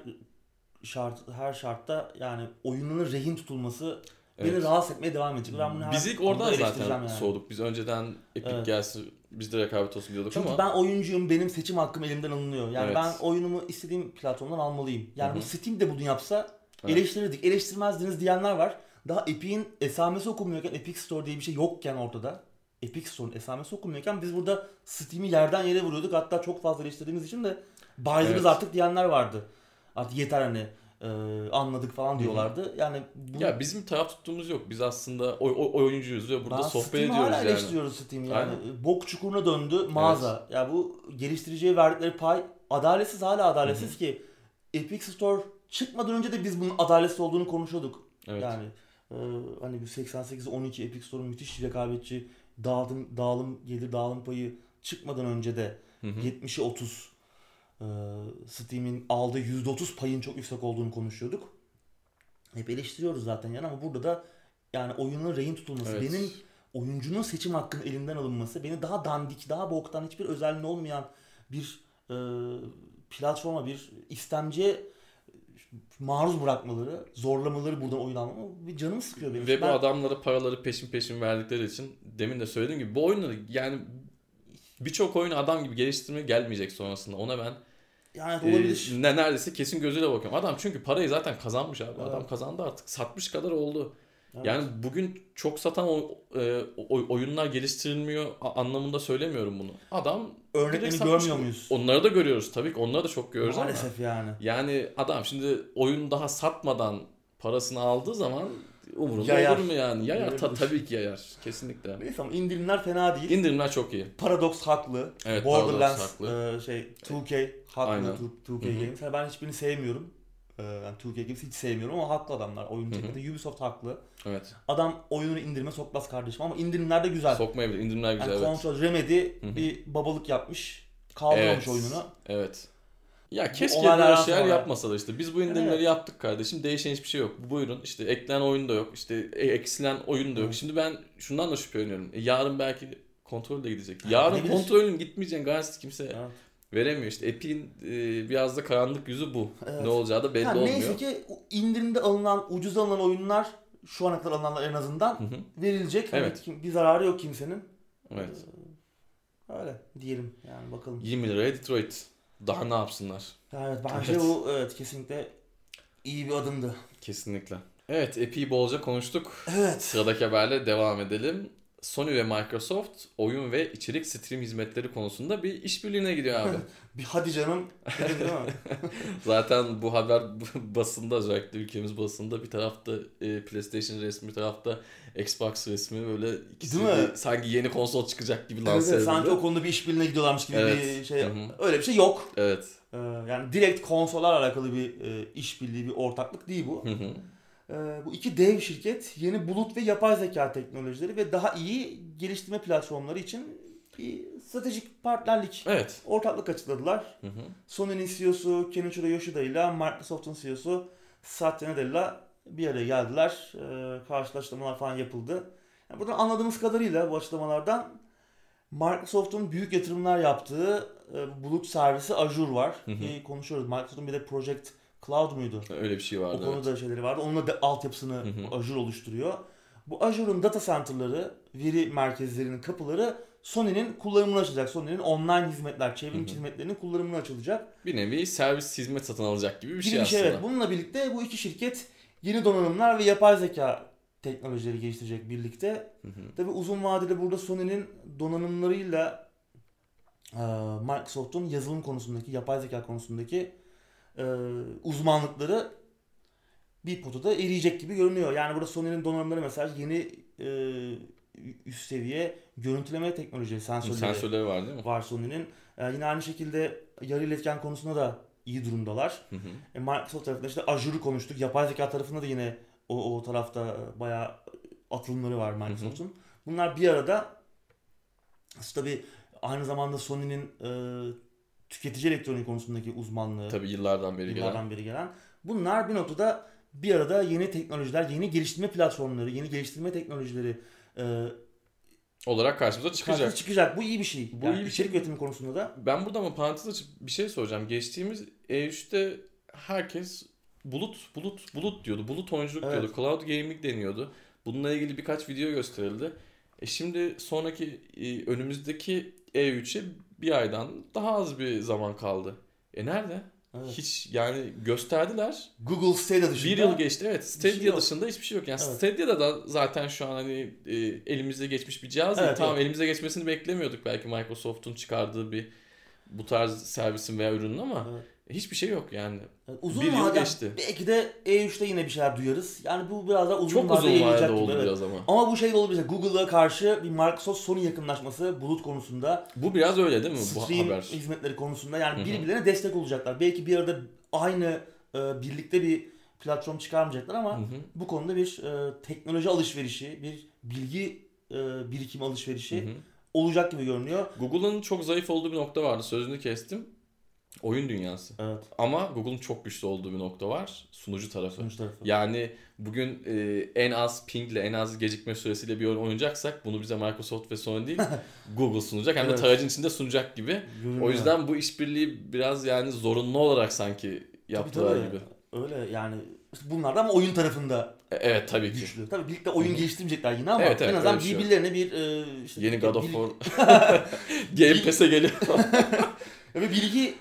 şart her şartta yani oyunların rehin tutulması beni Evet. rahatsız etmeye devam edecek. Ben bunu her Biz ilk oradan zaten yani. soğuduk. Biz önceden Epic Evet. gelsin biz de rekabet olsun diyorduk Çünkü ama ben oyuncuyum, benim seçim hakkım elimden alınıyor. Yani Evet. ben oyunumu istediğim platformdan almalıyım. Yani Hı bu. Steam de bunu yapsa Evet. eleştirirdik. Eleştirmezdiniz diyenler var. Daha Epic'in esamesi okunmuyorken, Epic Store diye bir şey yokken ortada. Epic Store'un esamesi okunmuyorken biz burada Steam'i yerden yere vuruyorduk. Hatta çok fazla eleştirdiğimiz için de baydınız Evet. artık diyenler vardı. Artık yeter hani e, anladık falan diyorlardı. Yani bu, ya bizim taraf tuttuğumuz yok. Biz aslında oy, oy- oyuncuyuz ve burada ben sohbet Steam'i ediyoruz hala yani. eleştiriyoruz Steam'i yani. Aynen. Bok çukuruna döndü mağaza. Ya bu geliştiriciye verdikleri pay adaletsiz hala adaletsiz ki Epic Store çıkmadan önce de biz bunun adaletsiz olduğunu konuşuyorduk. Evet. Yani e, hani bu 88-12 Epic Store'un müthiş rekabetçi dağılım, dağılım gelir dağılım payı çıkmadan önce de Hı hı. 70'e 30 e, Steam'in aldığı %30 payın çok yüksek olduğunu konuşuyorduk. Hep eleştiriyoruz zaten yani ama burada da yani oyunun rehin tutulması, Evet. benim oyuncunun seçim hakkının elinden alınması, beni daha dandik, daha boktan, hiçbir özelliği olmayan bir e, platforma, bir istemciye maruz bırakmaları, zorlamaları buradan oyun almamı bir canımı sıkıyor benim. Ve bu Ben- adamlara paraları peşin peşin verdikleri için demin de söylediğim gibi bu oyunları yani birçok oyunu adam gibi geliştirmeye gelmeyecek sonrasında. Ona ben yani e, olabilir. ne neredeyse kesin gözüyle bakıyorum. Adam çünkü parayı zaten kazanmış abi. Adam Evet. kazandı artık. Satmış kadar oldu. Evet. Yani bugün çok satan o, e, oyunlar geliştirilmiyor anlamında söylemiyorum bunu. Adam örneklerini görmüyor muyuz? Onları da görüyoruz tabii ki. Onları da çok görüyoruz ama. Maalesef yani. Yani adam şimdi oyun daha satmadan parasını aldığı zaman umurunda Yayar. olur mu yani? Yayar ta- Yayabilir. tabii ki yayar. Kesinlikle. Neyse ama indirimler fena değil. İndirimler çok iyi. Paradox haklı. Evet, Borderlands Paradox haklı. e, şey 2K haklı. Aynen. 2K Hı hı. Games. Yani ben hiçbirini sevmiyorum. E, yani 2K Games hiç sevmiyorum ama haklı adamlar. Oyun çekmede Ubisoft haklı. Evet. Adam oyunu indirime sokmaz kardeşim ama indirimler de güzel. Sokmayabilir. İndirimler güzel yani evet. Control Remedy Hı hı. bir babalık yapmış. Kaldırmamış Evet. oyununu. Evet. Ya keşke böyle şeyler sonra- yapmasalar işte. Biz bu indirimleri Evet. yaptık kardeşim. Değişen hiçbir şey yok. Buyurun işte eklenen oyun da yok. İşte e- eksilen oyun da yok. Evet. Şimdi ben şundan da şüpheleniyorum. E, yarın belki kontrol de gidecek. Yarın gidebilir. kontrolün gitmeyeceğin garantisi kimse Evet. veremiyor. İşte Epic'in e, biraz da karanlık yüzü bu. Evet. Ne olacağı da belli Ha, olmuyor. neyse ki indirimde alınan, ucuz alınan oyunlar şu ana kadar alınanlar en azından Hı hı. verilecek. Hani Evet. kim- bir zararı yok kimsenin. Evet. Öyle diyelim yani bakalım. 20 liraya Detroit. Daha ne yapsınlar? Evet bence Evet. bu evet kesinlikle iyi bir adımdı. Kesinlikle. Evet Epic'i bolca konuştuk. Evet. Sıradaki haberle devam edelim. Sony ve Microsoft oyun ve içerik stream hizmetleri konusunda bir işbirliğine gidiyor abi. <laughs> Bir hadi canım? <laughs> Zaten bu haber basında özellikle ülkemiz basında bir tarafta e, PlayStation resmi bir tarafta Xbox resmi böyle ikisi Değil mi? sanki yeni konsol çıkacak gibi Evet, lanse evet, edildi. sanki o konuda bir işbirliğine gidiyorlarmış gibi Evet. bir şey. Hı hı. Öyle bir şey yok. Evet. Ee, yani direkt konsollarla alakalı bir e, işbirliği, bir ortaklık değil bu. Hı hı. Ee, bu iki dev şirket yeni bulut ve yapay zeka teknolojileri ve daha iyi geliştirme platformları için bir stratejik partnerlik, Evet. ortaklık açıkladılar. Hı hı. Sony'nin CEO'su Kenichiro Yoshida ile Microsoft'un CEO'su Satya Nadella bir araya geldiler. Ee, karşılaştırmalar falan yapıldı. Yani buradan anladığımız kadarıyla bu açıklamalardan Microsoft'un büyük yatırımlar yaptığı e, bulut servisi Azure var. Hı hı. Ki konuşuyoruz. Microsoft'un bir de Project Cloud muydu? Öyle bir şey O vardı. konuda şeyleri vardı. Onunla da altyapısını Hı hı. Azure oluşturuyor. Bu Azure'un data center'ları, veri merkezlerinin kapıları Sony'nin kullanımına açılacak. Sony'nin online hizmetler, çevrim hizmetlerinin kullanımına açılacak. Bir nevi servis hizmet satın alacak gibi bir Bir şey şey aslında. evet. Bununla birlikte bu iki şirket yeni donanımlar ve yapay zeka teknolojileri geliştirecek birlikte. Tabi uzun vadede burada Sony'nin donanımlarıyla Microsoft'un yazılım konusundaki, yapay zeka konusundaki e, uzmanlıkları bir potada eriyecek gibi görünüyor. Yani burada Sony'nin donanımları mesela yeni e, üst seviye görüntüleme teknolojileri, sensörleri Sensörleri var değil mi? var Sony'nin. E, yine aynı şekilde yarı iletken konusunda da iyi durumdalar. Hı hı. E, Microsoft tarafında işte Azure'u konuştuk. Yapay zeka tarafında da yine o, o tarafta bayağı atılımları var Microsoft'un. Bunlar bir arada tabii aynı zamanda Sony'nin e, tüketici elektronik konusundaki uzmanlığı Tabii yıllardan beri gelen. yıllardan beri gelen. Bunlar bir noktada bir arada yeni teknolojiler, yeni geliştirme platformları, yeni geliştirme teknolojileri e, olarak karşımıza karşımıza çıkacak. çıkacak. Bu iyi bir şey. Bu yani iyi bir şey. içerik üretimi konusunda da Ben burada ama parantez açıp bir şey soracağım. Geçtiğimiz E3'te herkes bulut bulut bulut diyordu. Bulut oyunculuk Evet. diyordu. Cloud gaming deniyordu. Bununla ilgili birkaç video gösterildi. E şimdi sonraki e, önümüzdeki E3'e bir aydan daha az bir zaman kaldı. E nerede? Evet. Hiç yani gösterdiler. Google Stadia dışında Bir yıl geçti evet. Stadia şey yok. dışında hiçbir şey yok. Yani Evet. Stadia'da da zaten şu an hani e, elimizde geçmiş bir cihaz. Evet, Tamam evet. elimize geçmesini beklemiyorduk belki Microsoft'un çıkardığı bir bu tarz servisin veya ürünün ama Evet. Hiçbir şey yok yani. Evet, uzun Bir yıl geçti. belki de E3'te yine bir şeyler duyarız. Yani bu biraz daha uzun Çok uzun vadede oldu evet. biraz ama. Ama bu şey de olabilir. Google'a karşı bir Microsoft Sony yakınlaşması bulut konusunda, Bu biraz öyle değil mi bu stream haber? hizmetleri konusunda yani birbirlerine destek olacaklar. Belki bir arada aynı e, birlikte bir platform çıkarmayacaklar ama bu konuda bir e, teknoloji alışverişi, bir bilgi e, birikim alışverişi olacak gibi görünüyor. Google'ın çok zayıf olduğu bir nokta vardı. Sözünü kestim. Oyun dünyası. Evet. Ama Google'ın çok güçlü olduğu bir nokta var. Sunucu tarafı. Sonuç tarafı. Yani bugün e, en az pingle, en az gecikme süresiyle bir oyun oynayacaksak bunu bize Microsoft ve Sony değil <laughs> Google sunacak. Hem de Evet. tarayıcın içinde sunacak gibi. Görünüyor. O yüzden bu işbirliği biraz yani zorunlu olarak sanki yaptılar tabii. gibi. Öyle yani işte bunlar da ama oyun tarafında E, evet tabii ki. güçlü. Tabii birlikte oyun geliştirmeyecekler yine ama Evet, evet, en azından şey birbirlerine bir e, işte Yeni God of War <laughs> <laughs> Game Pass'e geliyor. ve bilgi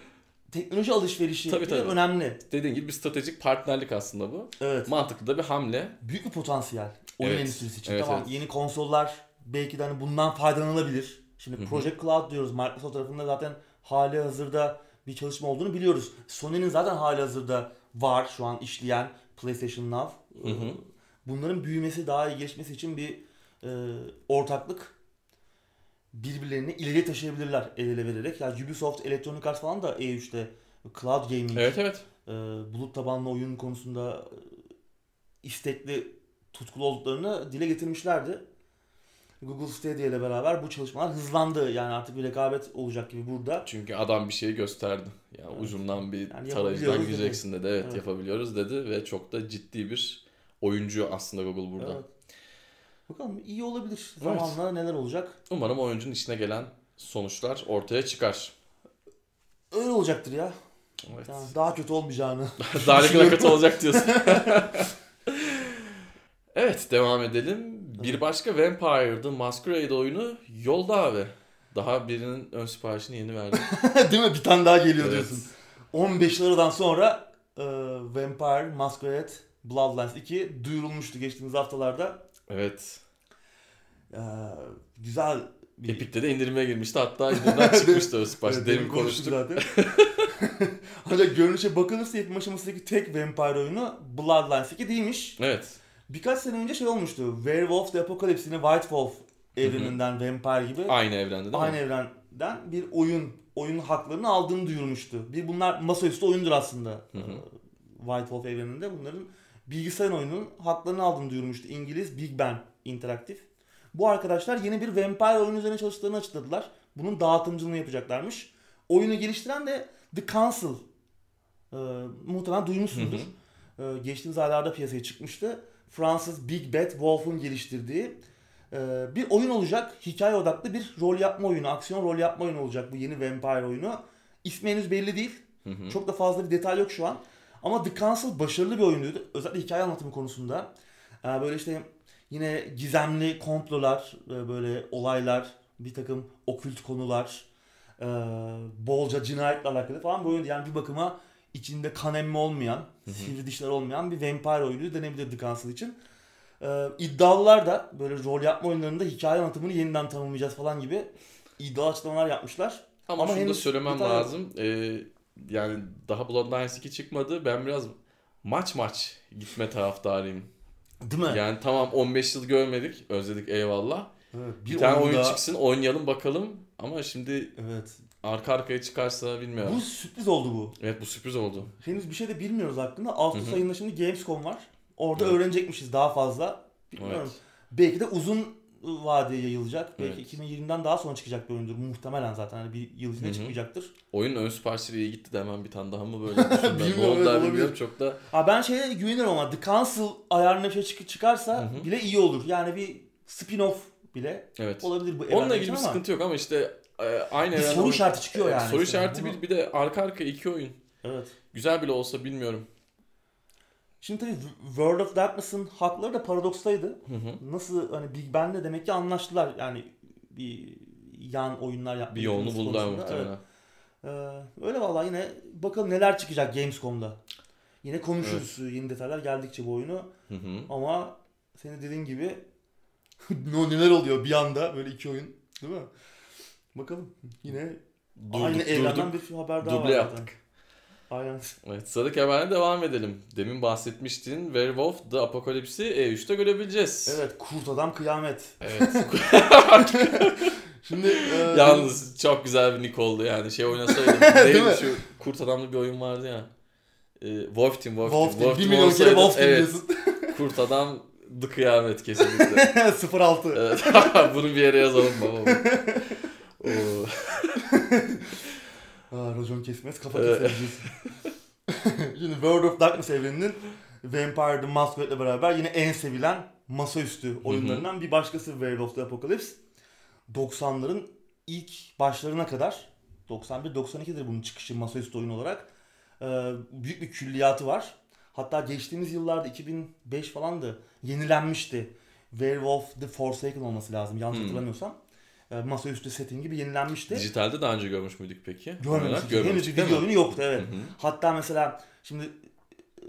teknoloji alışverişi Tabii, tabii. önemli. Dediğin gibi bir stratejik partnerlik aslında bu. Evet. Mantıklı da bir hamle. Büyük bir potansiyel oyun Evet. endüstrisi için. Evet, tamam evet. yeni konsollar belki de hani bundan faydalanılabilir. Şimdi Hı hı. Project Cloud diyoruz. Microsoft tarafında zaten hali hazırda bir çalışma olduğunu biliyoruz. Sony'nin zaten hali hazırda var şu an işleyen PlayStation Now. Hı hı. Ee, Bunların büyümesi, daha iyi gelişmesi için bir e, ortaklık birbirlerini ileriye taşıyabilirler el ele vererek. Yani Ubisoft, Electronic Arts falan da E3'te cloud gaming, Evet evet. e, bulut tabanlı oyun konusunda e, istekli, tutkulu olduklarını dile getirmişlerdi. Google Stadia ile beraber bu çalışmalar hızlandı. Yani artık bir rekabet olacak gibi burada. Çünkü adam bir şey gösterdi. Yani Evet. ucundan bir Yani tarayıcıdan gireceksin dedi. Evet, Evet. yapabiliyoruz dedi ve çok da ciddi bir oyuncu aslında Google burada. Evet. Bakalım iyi olabilir. Evet. Zamanla neler olacak? Umarım oyuncunun işine gelen sonuçlar ortaya çıkar. Öyle olacaktır ya. Evet. Yani daha kötü olmayacağını. <laughs> Daha kötü olacak diyorsun. <laughs> evet devam edelim. Bir başka Vampire The Masquerade oyunu yolda abi. Daha birinin ön siparişini yeni verdim. <laughs> Değil mi? Bir tane daha geliyor Evet. diyorsun. 15 liradan sonra e, Vampire Masquerade Bloodlines 2 duyurulmuştu geçtiğimiz haftalarda. Evet. E, güzel bir... Epic'te de indirime girmişti. Hatta <laughs> indirimden çıkmıştı ön sipariş. Evet, Demin konuştuk. zaten. <laughs> <laughs> Ancak görünüşe bakılırsa yapım aşamasındaki tek Vampire oyunu Bloodlines 2 değilmiş. Evet. Birkaç sene önce şey olmuştu. Werewolf the Apocalypse yine White Wolf evreninden Vampire gibi. Aynı evrende değil aynı mi? evrenden bir oyun oyun haklarını aldığını duyurmuştu. Bir bunlar masaüstü oyundur aslında. Hı hı. Ee, White Wolf evreninde bunların bilgisayar oyunun haklarını aldığını duyurmuştu. İngiliz Big Ben Interactive. Bu arkadaşlar yeni bir Vampire oyunu üzerine çalıştıklarını açıkladılar. Bunun dağıtımcılığını yapacaklarmış. Oyunu geliştiren de The Council. Ee, muhtemelen duymuşsundur. Ee, geçtiğimiz aylarda piyasaya çıkmıştı. Fransız Big Bad Wolf'un geliştirdiği ee, bir oyun olacak. Hikaye odaklı bir rol yapma oyunu, aksiyon rol yapma oyunu olacak bu yeni Vampire oyunu. İsmi henüz belli değil. Hı hı. Çok da fazla bir detay yok şu an. Ama The Council başarılı bir oyunuydu. Özellikle hikaye anlatımı konusunda. Ee, böyle işte yine gizemli komplolar, e, böyle olaylar, bir takım okült konular, e, bolca cinayetle alakalı falan bir oyundu. Yani bir bakıma içinde kan emme olmayan, sivri dişler olmayan bir vampire oyunu denebilir The Council için. Ee, iddialılar da böyle rol yapma oyunlarında hikaye anlatımını yeniden tanımlayacağız falan gibi iddialı açıklamalar yapmışlar. Ama, Ama şunu da söylemem lazım. Ee, yani daha Bloodlines 2 çıkmadı. Ben biraz maç maç gitme taraftarıyım. Değil mi? Yani tamam 15 yıl görmedik. Özledik eyvallah. Evet, Bir, tane oyun oyunda- çıksın oynayalım bakalım. Ama şimdi Evet. arka arkaya çıkarsa bilmiyorum. Bu sürpriz oldu bu. Evet bu sürpriz oldu. Henüz bir şey de bilmiyoruz hakkında. Ağustos ayında şimdi Gamescom var. Orada Evet. öğrenecekmişiz daha fazla. Bilmiyorum. Evet. Belki de uzun vadeye yayılacak. Belki Evet. 2020'den daha sonra çıkacak bir oyundur. Muhtemelen zaten hani bir yıl içinde çıkmayacaktır. Oyunun ön siparişleri iyi gitti de hemen bir tane daha mı böyle <laughs> düşündüm. daha olabilir. bilmiyorum çok da. Ha ben şeye güveniyorum ama The Council ayarına bir şey çık- çıkarsa Hı hı. bile iyi olur. Yani bir spin-off bile Evet. olabilir bu Onunla ilgili bir ama sıkıntı yok ama işte e, aynı Bir soru işareti çıkıyor yani Soru işte. Bunu- bir, bir de arka arka iki oyun. Evet. Güzel bile olsa bilmiyorum. Şimdi tabii World of Darkness'ın hakları da paradokstaydı. Hı hı. Nasıl hani Big Ben'le demek ki anlaştılar. Yani bir yan oyunlar yapmayı Bir yolunu buldular Evet. muhtemelen. Ee, öyle vallahi yine bakalım neler çıkacak Gamescom'da. Yine konuşuruz yeni detaylar geldikçe bu oyunu. Hı hı. Ama senin dediğin gibi <laughs> no, neler oluyor bir anda böyle iki oyun değil mi? Bakalım yine Durduk, aynı evrenden durduk. bir haber daha var Duble zaten. Aynen. Evet sıradaki haberle devam edelim. Demin bahsetmiştin Werewolf The Apocalypse'i E3'te görebileceğiz. Evet kurt adam kıyamet. Evet. <laughs> Şimdi e, Yalnız çok güzel bir nick oldu yani. Şey oynasaydım. <laughs> Değil mi? şu kurt adamlı bir oyun vardı ya. Ee, Wolf Team, Wolf, Wolf Team. Team. Bir milyon kere Wolf Team evet, diyorsun. <laughs> Kurt adam The Kıyamet kesinlikle. 06. evet. Bunu bir yere yazalım baba. Aa, racon kesmez kafa diyorsun. <laughs> Şimdi World of Darkness evreninin Vampire the Masquerade'le beraber yine en sevilen masaüstü oyunlarından bir başkası World of the Apocalypse. 90'ların ilk başlarına kadar 91-92'dir bunun çıkışı masaüstü oyun olarak. Ee, büyük bir külliyatı var. Hatta geçtiğimiz yıllarda 2005 falan da yenilenmişti. Werewolf the Forsaken olması lazım yanlış Hmm. hatırlamıyorsam. Ee, masaüstü setting gibi yenilenmişti. Dijitalde daha önce görmüş müydük peki? Görmemiştik. Olarak Henüz bir video oyunu yoktu evet. Hı hı. Hatta mesela şimdi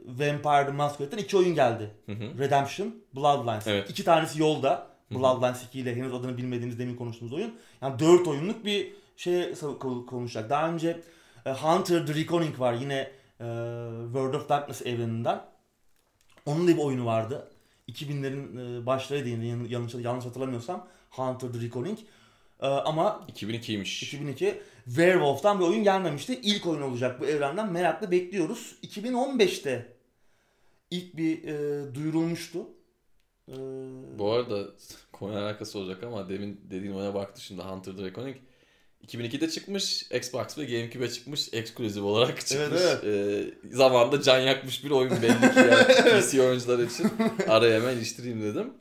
Vampire the Masquerade'den iki oyun geldi. Hı hı. Redemption, Bloodlines. Evet. İki tanesi yolda. Bloodlines 2 ile henüz adını bilmediğimiz demin konuştuğumuz oyun. Yani dört oyunluk bir şey ko- konuşacak. Daha önce e, Hunter the Reckoning var yine e, World of Darkness evreninden. Onun da bir oyunu vardı. 2000'lerin e, başlarıydı yanlış, yanlış hatırlamıyorsam. Hunter the Reckoning. E, ama 2002'ymiş. 2002 Werewolf'tan bir oyun gelmemişti. İlk oyun olacak bu evrenden. Merakla bekliyoruz. 2015'te ilk bir e, duyurulmuştu. E, Bu arada konuyla alakası olacak ama demin dediğin oyuna baktı şimdi Hunter Reckoning. 2002'de çıkmış, Xbox ve GameCube'e çıkmış, eksklusif olarak çıkmış. Evet, Ee, zamanında can yakmış bir oyun belli ki yani <laughs> PC oyuncular için. Araya hemen iliştireyim dedim.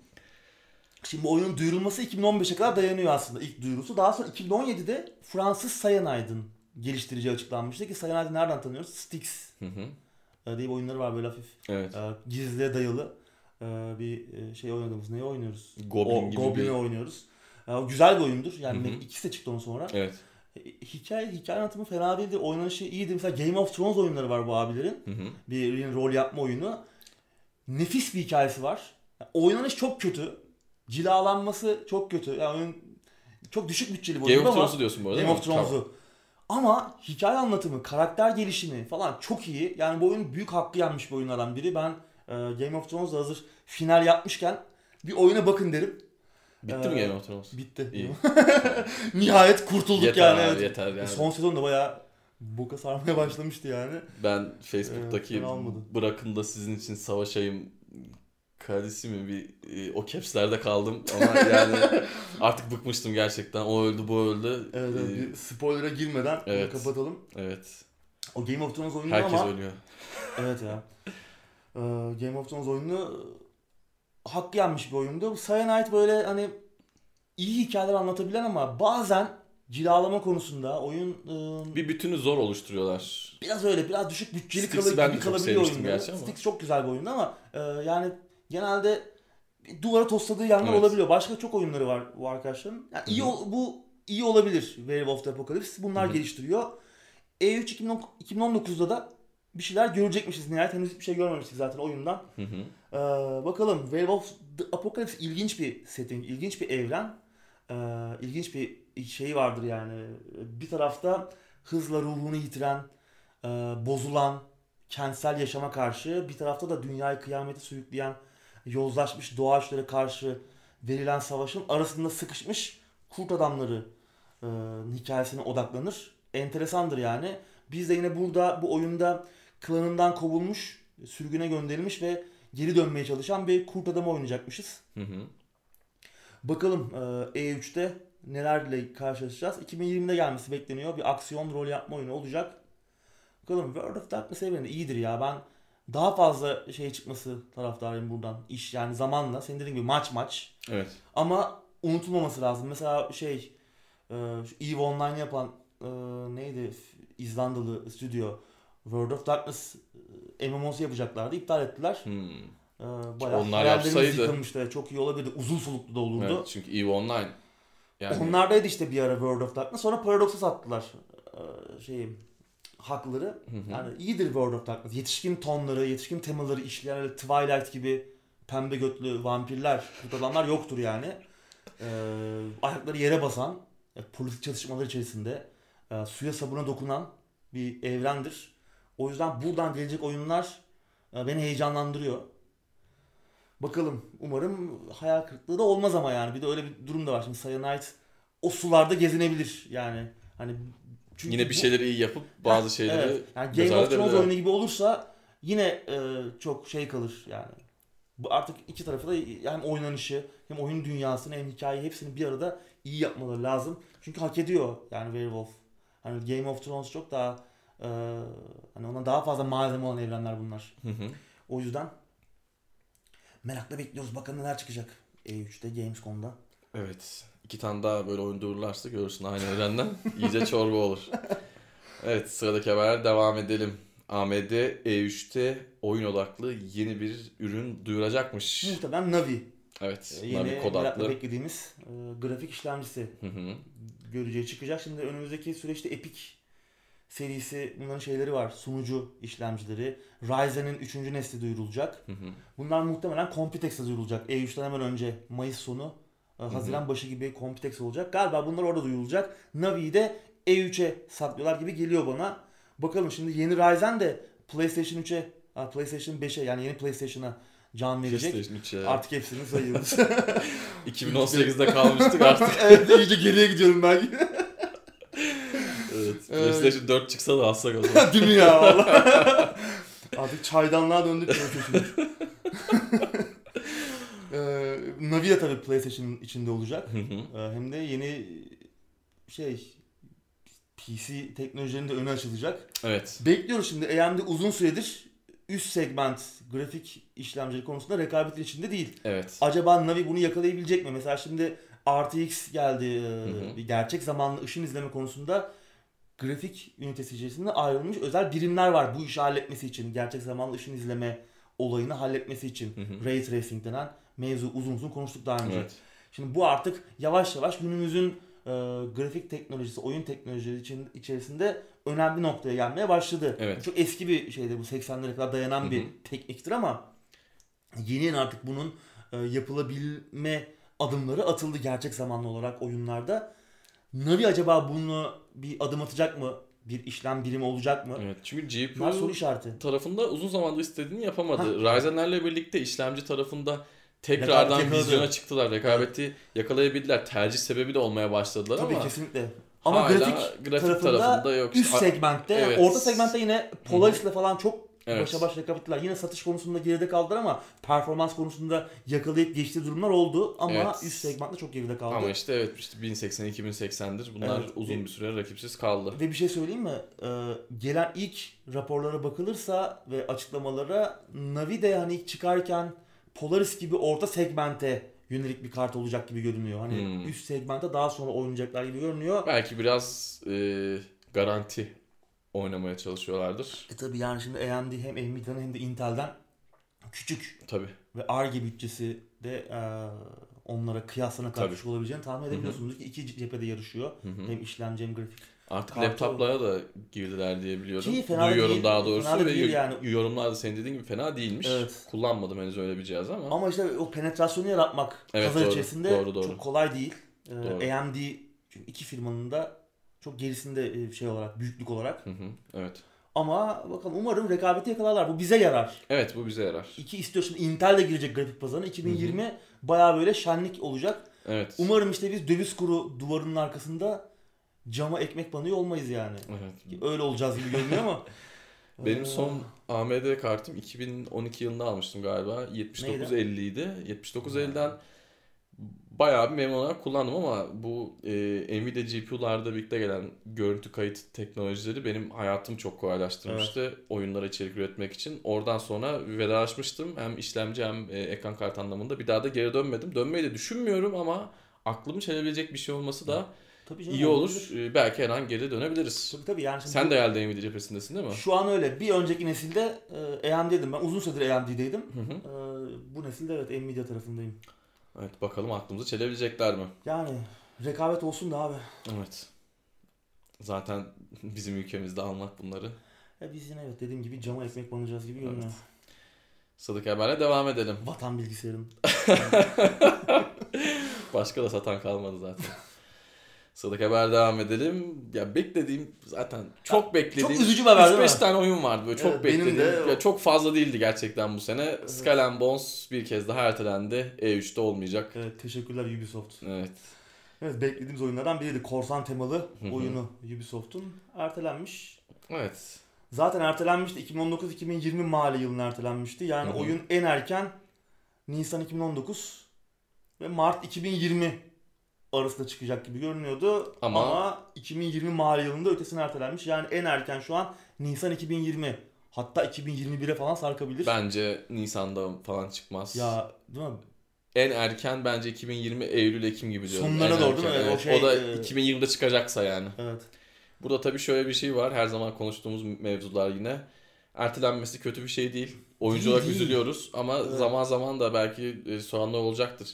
Şimdi oyunun duyurulması 2015'e kadar dayanıyor aslında ilk duyurusu. Daha sonra 2017'de Fransız Cyanide'ın geliştirici açıklanmıştı ki Cyanide'ı nereden tanıyoruz? Styx Hı hı. e, diye bir oyunları var böyle hafif Evet. e, gizliye dayalı e, bir e, şey oynadığımız. Neyi oynuyoruz? Goblin o, gibi Goblin'i bir... oynuyoruz. Güzel bir oyundur. Yani Hı hı. ikisi de çıktı ondan sonra. Evet. Hikaye, hikaye anlatımı fena değildi. Oynanışı iyiydi. Mesela Game of Thrones oyunları var bu abilerin. Hı hı. Bir rol yapma oyunu. Nefis bir hikayesi var. Oynanış çok kötü. Cilalanması çok kötü. Yani çok düşük bütçeli bir oyun Game of Thrones'u diyorsun bu arada Game of? Tamam. Thrones'u. Ama hikaye anlatımı, karakter gelişimi falan çok iyi. Yani bu oyun büyük hakkı yenmiş bir oyunlardan biri. Ben e, Game of Thrones'da hazır final yapmışken bir oyuna bakın derim. Bitti mi Ee, Game of Thrones? Bitti. İyi. <laughs> Nihayet kurtulduk yeter yani. abi evet. yeter yani. Son sezon da bayağı boka sarmaya <laughs> başlamıştı yani. Ben Facebook'taki olmadı. bırakın da sizin için savaşayım kardeşi mi bir e, o capslerde kaldım ama yani <laughs> artık bıkmıştım gerçekten. O öldü bu öldü. Evet, evet, Ee, bir spoiler'a girmeden evet. kapatalım. evet. O Game of Thrones oyunu Herkes ama ölüyor. <laughs> evet ya. Ee, Game of Thrones oyunu hakkı yenmiş bir oyundu. Cyanide böyle hani iyi hikayeler anlatabilen ama bazen cilalama konusunda oyun e, Bir bütünü zor oluşturuyorlar. biraz öyle biraz düşük bütçeli Styx'i kalı, ben gibi kalabiliyor oyunda. gerçi ama. Styx çok güzel bir oyundu ama e, yani genelde duvara tosladığı yanlar Evet. olabiliyor. Başka çok oyunları var bu arkadaşların. Yani iyi bu iyi olabilir Werewolf the Apocalypse. Bunlar Hı hı. geliştiriyor. E3 2010 2019'da da bir şeyler görecekmişiz nihayet. Henüz hiçbir şey görmemiştik zaten oyundan. Hı hı. Ee, bakalım Werewolf the Apocalypse ilginç bir setting, ilginç bir evren. Ee, ilginç bir şey vardır yani. Bir tarafta hızla ruhunu yitiren, e, bozulan, kentsel yaşama karşı bir tarafta da dünyayı kıyamete sürükleyen, yozlaşmış doğaçlara karşı verilen savaşın arasında sıkışmış kurt adamları e, hikayesine odaklanır. Enteresandır yani. Biz de yine burada bu oyunda klanından kovulmuş, sürgüne gönderilmiş ve geri dönmeye çalışan bir kurt adamı oynayacakmışız. Hı hı. Bakalım e, E3'te nelerle karşılaşacağız. 2020'de gelmesi bekleniyor. Bir aksiyon rol yapma oyunu olacak. Bakalım World of Darkness evreni iyidir ya. Ben daha fazla şey çıkması taraftarıyım buradan. İş yani zamanla. Senin dediğin gibi maç maç. Evet. Ama unutulmaması lazım. Mesela şey e, EVE Online yapan e, neydi İzlandalı stüdyo World of Darkness e, MMO'su yapacaklardı. İptal ettiler. Hmm. E, bayağı Onlar yapsaydı. yıkılmıştı. Çok iyi olabilirdi. Uzun soluklu da olurdu. Evet, çünkü EVE Online. Yani Onlardaydı işte bir ara World of Darkness. Sonra Paradox'a sattılar e, şeyi hakları. Hı hı. Yani iyidir World of Darkness. Yetişkin tonları, yetişkin temaları işleyen öyle Twilight gibi pembe götlü vampirler, bu adamlar yoktur yani. E, ayakları yere basan, e, politik çatışmalar içerisinde e, suya sabuna dokunan bir evrendir. O yüzden buradan gelecek oyunlar e, beni heyecanlandırıyor. Bakalım. Umarım hayal kırıklığı da olmaz ama yani. Bir de öyle bir durum da var. Şimdi Cyanide o sularda gezinebilir yani. Hani çünkü yine bir şeyleri iyi yapıp bazı şeyleri Evet. Yani Game of Thrones oyunu gibi olursa yine e, çok şey kalır yani. Bu artık iki tarafı da hem oynanışı hem oyun dünyasını hem hikayeyi hepsini bir arada iyi yapmaları lazım. Çünkü hak ediyor yani Werewolf. Hani Game of Thrones çok daha e, hani ona daha fazla malzeme olan evrenler bunlar. Hı hı. O yüzden merakla bekliyoruz. Bakalım neler çıkacak. E3'te Gamescom'da. Evet. İki tane daha böyle oyun duyururlarsa görürsün aynı evrenden. İyice çorba olur. Evet sıradaki haber devam edelim. AMD E3'te oyun odaklı yeni bir ürün duyuracakmış. Muhtemelen Navi. Evet. e, Yeni kod adlı. beklediğimiz e, grafik işlemcisi Hı hı. göreceği çıkacak. Şimdi önümüzdeki süreçte Epic serisi bunların şeyleri var. Sunucu işlemcileri. Ryzen'in 3. nesli duyurulacak. Hı hı. Bunlar muhtemelen Computex'e duyurulacak. E3'ten hemen önce Mayıs sonu, Haziran başı gibi Computex olacak. Galiba bunlar orada duyurulacak. Navi'yi de E3'e saklıyorlar gibi geliyor bana. Bakalım şimdi yeni Ryzen de PlayStation 3'e, ha, PlayStation 5'e yani yeni PlayStation'a can verecek. PlayStation 3'e. Artık hepsini sayıyoruz. <laughs> 2018'de <laughs> kalmıştık artık. evet iyice geriye gidiyorum belki. <laughs> Evet. PlayStation 4 çıksa da alsak o zaman. Değil mi ya valla? Artık çaydanlığa döndük PlayStation. De tabii PlayStation'ın içinde olacak. Hı hı. Ee, hem de yeni şey PC teknolojilerinin de önü açılacak. evet. Bekliyoruz şimdi AMD uzun süredir üst segment grafik işlemcileri konusunda rekabetin içinde değil. Evet. Acaba Navi bunu yakalayabilecek mi? Mesela şimdi RTX geldi. e, hı. Bir gerçek zamanlı ışın izleme konusunda grafik ünitesi içerisinde ayrılmış özel birimler var bu işi halletmesi için. Gerçek zamanlı ışın izleme olayını halletmesi için. Hı hı. Ray tracing denen mevzu uzun uzun konuştuk daha önce. Evet. Şimdi bu artık yavaş yavaş günümüzün e, grafik teknolojisi, oyun teknolojileri için, içerisinde önemli noktaya gelmeye başladı. Evet. Çok eski bir şeydi bu 80'lere kadar dayanan Hı bir tekniktir ama yeni artık bunun e, yapılabilme adımları atıldı gerçek zamanlı olarak oyunlarda. Navi acaba bunu bir adım atacak mı? Bir işlem birimi olacak mı? Evet. Çünkü Bunlar soru GPU işareti. tarafında uzun zamandır istediğini yapamadı. Ryzen'lerle birlikte işlemci tarafında tekrardan Rekabet yakaladı. vizyona çıktılar. Rekabeti yakalayabildiler. Tercih sebebi de olmaya başladılar Tabii ama kesinlikle. Ama hala grafik, grafik tarafında, tarafında yok. üst segmentte, Evet. orta segmentte yine Polaris'le falan çok Evet. başa baş rekabetler. Yine satış konusunda geride kaldılar ama performans konusunda yakalayıp geçtiği durumlar oldu ama Evet. üst segmentte çok geride kaldı. Ama işte evet işte 1080 2080'dir. Bunlar Evet. uzun bir süre rakipsiz kaldı. Ve bir şey söyleyeyim mi? Ee, gelen ilk raporlara bakılırsa ve açıklamalara Navi de hani ilk çıkarken Polaris gibi orta segmente yönelik bir kart olacak gibi görünüyor. Hani Hmm. üst segmente daha sonra oynayacaklar gibi görünüyor. Belki biraz e, garanti oynamaya çalışıyorlardır. E tabi yani şimdi AMD hem Nvidia'nın hem de Intel'den küçük Tabii. ve ARGE bütçesi de e, onlara kıyasına karşı olabileceğini tahmin edebiliyorsunuz ki iki cephede yarışıyor. Hı hı. Hem işlemci hem grafik. Artık Kartı- laptoplara da girdiler diye biliyorum. Ki fena Duyuyorum değil, daha doğrusu fena ve değil yani. yorumlarda senin dediğin gibi fena değilmiş. Evet. Kullanmadım henüz öyle bir cihaz ama. Ama işte o penetrasyonu yaratmak Evet, pazar doğru, içerisinde doğru, doğru. çok kolay değil. Ee, Doğru. AMD çünkü iki firmanın da çok gerisinde e, şey olarak, büyüklük olarak. Hı hı, evet. Ama bakalım umarım rekabeti yakalarlar. Bu bize yarar. Evet bu bize yarar. İki istiyor şimdi Intel de girecek grafik pazarına. 2020 bayağı böyle şenlik olacak. Evet. Umarım işte biz döviz kuru duvarının arkasında cama ekmek banıyor olmayız yani. Evet. Öyle olacağız gibi görünüyor ama. <laughs> Benim son AMD kartım 2012 yılında almıştım galiba. 7950 idi. 7950'den bayağı bir memnun olarak kullandım ama bu e, Nvidia GPU'larda birlikte gelen görüntü kayıt teknolojileri benim hayatımı çok kolaylaştırmıştı. Oyunlara içerik üretmek için. Oradan sonra vedalaşmıştım. Hem işlemci hem e, ekran kartı anlamında. Bir daha da geri dönmedim. Dönmeyi de düşünmüyorum ama aklımı çelebilecek bir şey olması da tabii canım, iyi olur. olabilir. E, belki her an geri dönebiliriz. Tabii tabii yani şimdi Sen bu- de herhalde Nvidia cephesindesin değil mi? Şu an öyle. Bir önceki nesilde e, AMD'ydim ben. Uzun süredir AMD'deydim. Hı hı. E, bu nesilde evet Nvidia tarafındayım. Evet bakalım aklımızı çelebilecekler mi? Yani rekabet olsun da abi. Evet. Zaten <laughs> bizim ülkemizde almak bunları. Ya biz yine evet dediğim gibi cama ekmek banacağız gibi görünüyor. Evet. Sadık Haber'le devam edelim. Vatan bilgisayarın. <laughs> Başka da satan kalmadı zaten. <laughs> Sadık Haber devam edelim. Ya beklediğim zaten çok beklediğim. çok üzücü bir haber değil 3-5 mi? tane oyun vardı böyle çok Evet, beklediğim. de- Ya çok fazla değildi gerçekten bu sene. Skull and Bones bir kez daha ertelendi. E3'te olmayacak. Evet, teşekkürler Ubisoft. Evet. Evet beklediğimiz oyunlardan biriydi. Korsan temalı Hı hı. oyunu Ubisoft'un ertelenmiş. Evet. Zaten ertelenmişti. 2019-2020 mali yılına ertelenmişti. Yani Hı hı. oyun en erken Nisan 2019 ve Mart 2020 arasında çıkacak gibi görünüyordu. Ama- Ama, 2020 mali yılında ötesine ertelenmiş. Yani en erken şu an Nisan 2020. Hatta 2021'e falan sarkabilir. Bence Nisan'da falan çıkmaz. Ya değil mi? En erken bence 2020 Eylül Ekim gibi diyorum. Sonlara En doğru değil mi? erken, O evet. şey, o da e, 2020'de çıkacaksa yani. Evet. Burada tabii şöyle bir şey var. Her zaman konuştuğumuz mevzular yine. Ertelenmesi kötü bir şey değil. Oyuncu Değil, olarak değil. üzülüyoruz ama Evet. zaman zaman da belki e, soranlar olacaktır.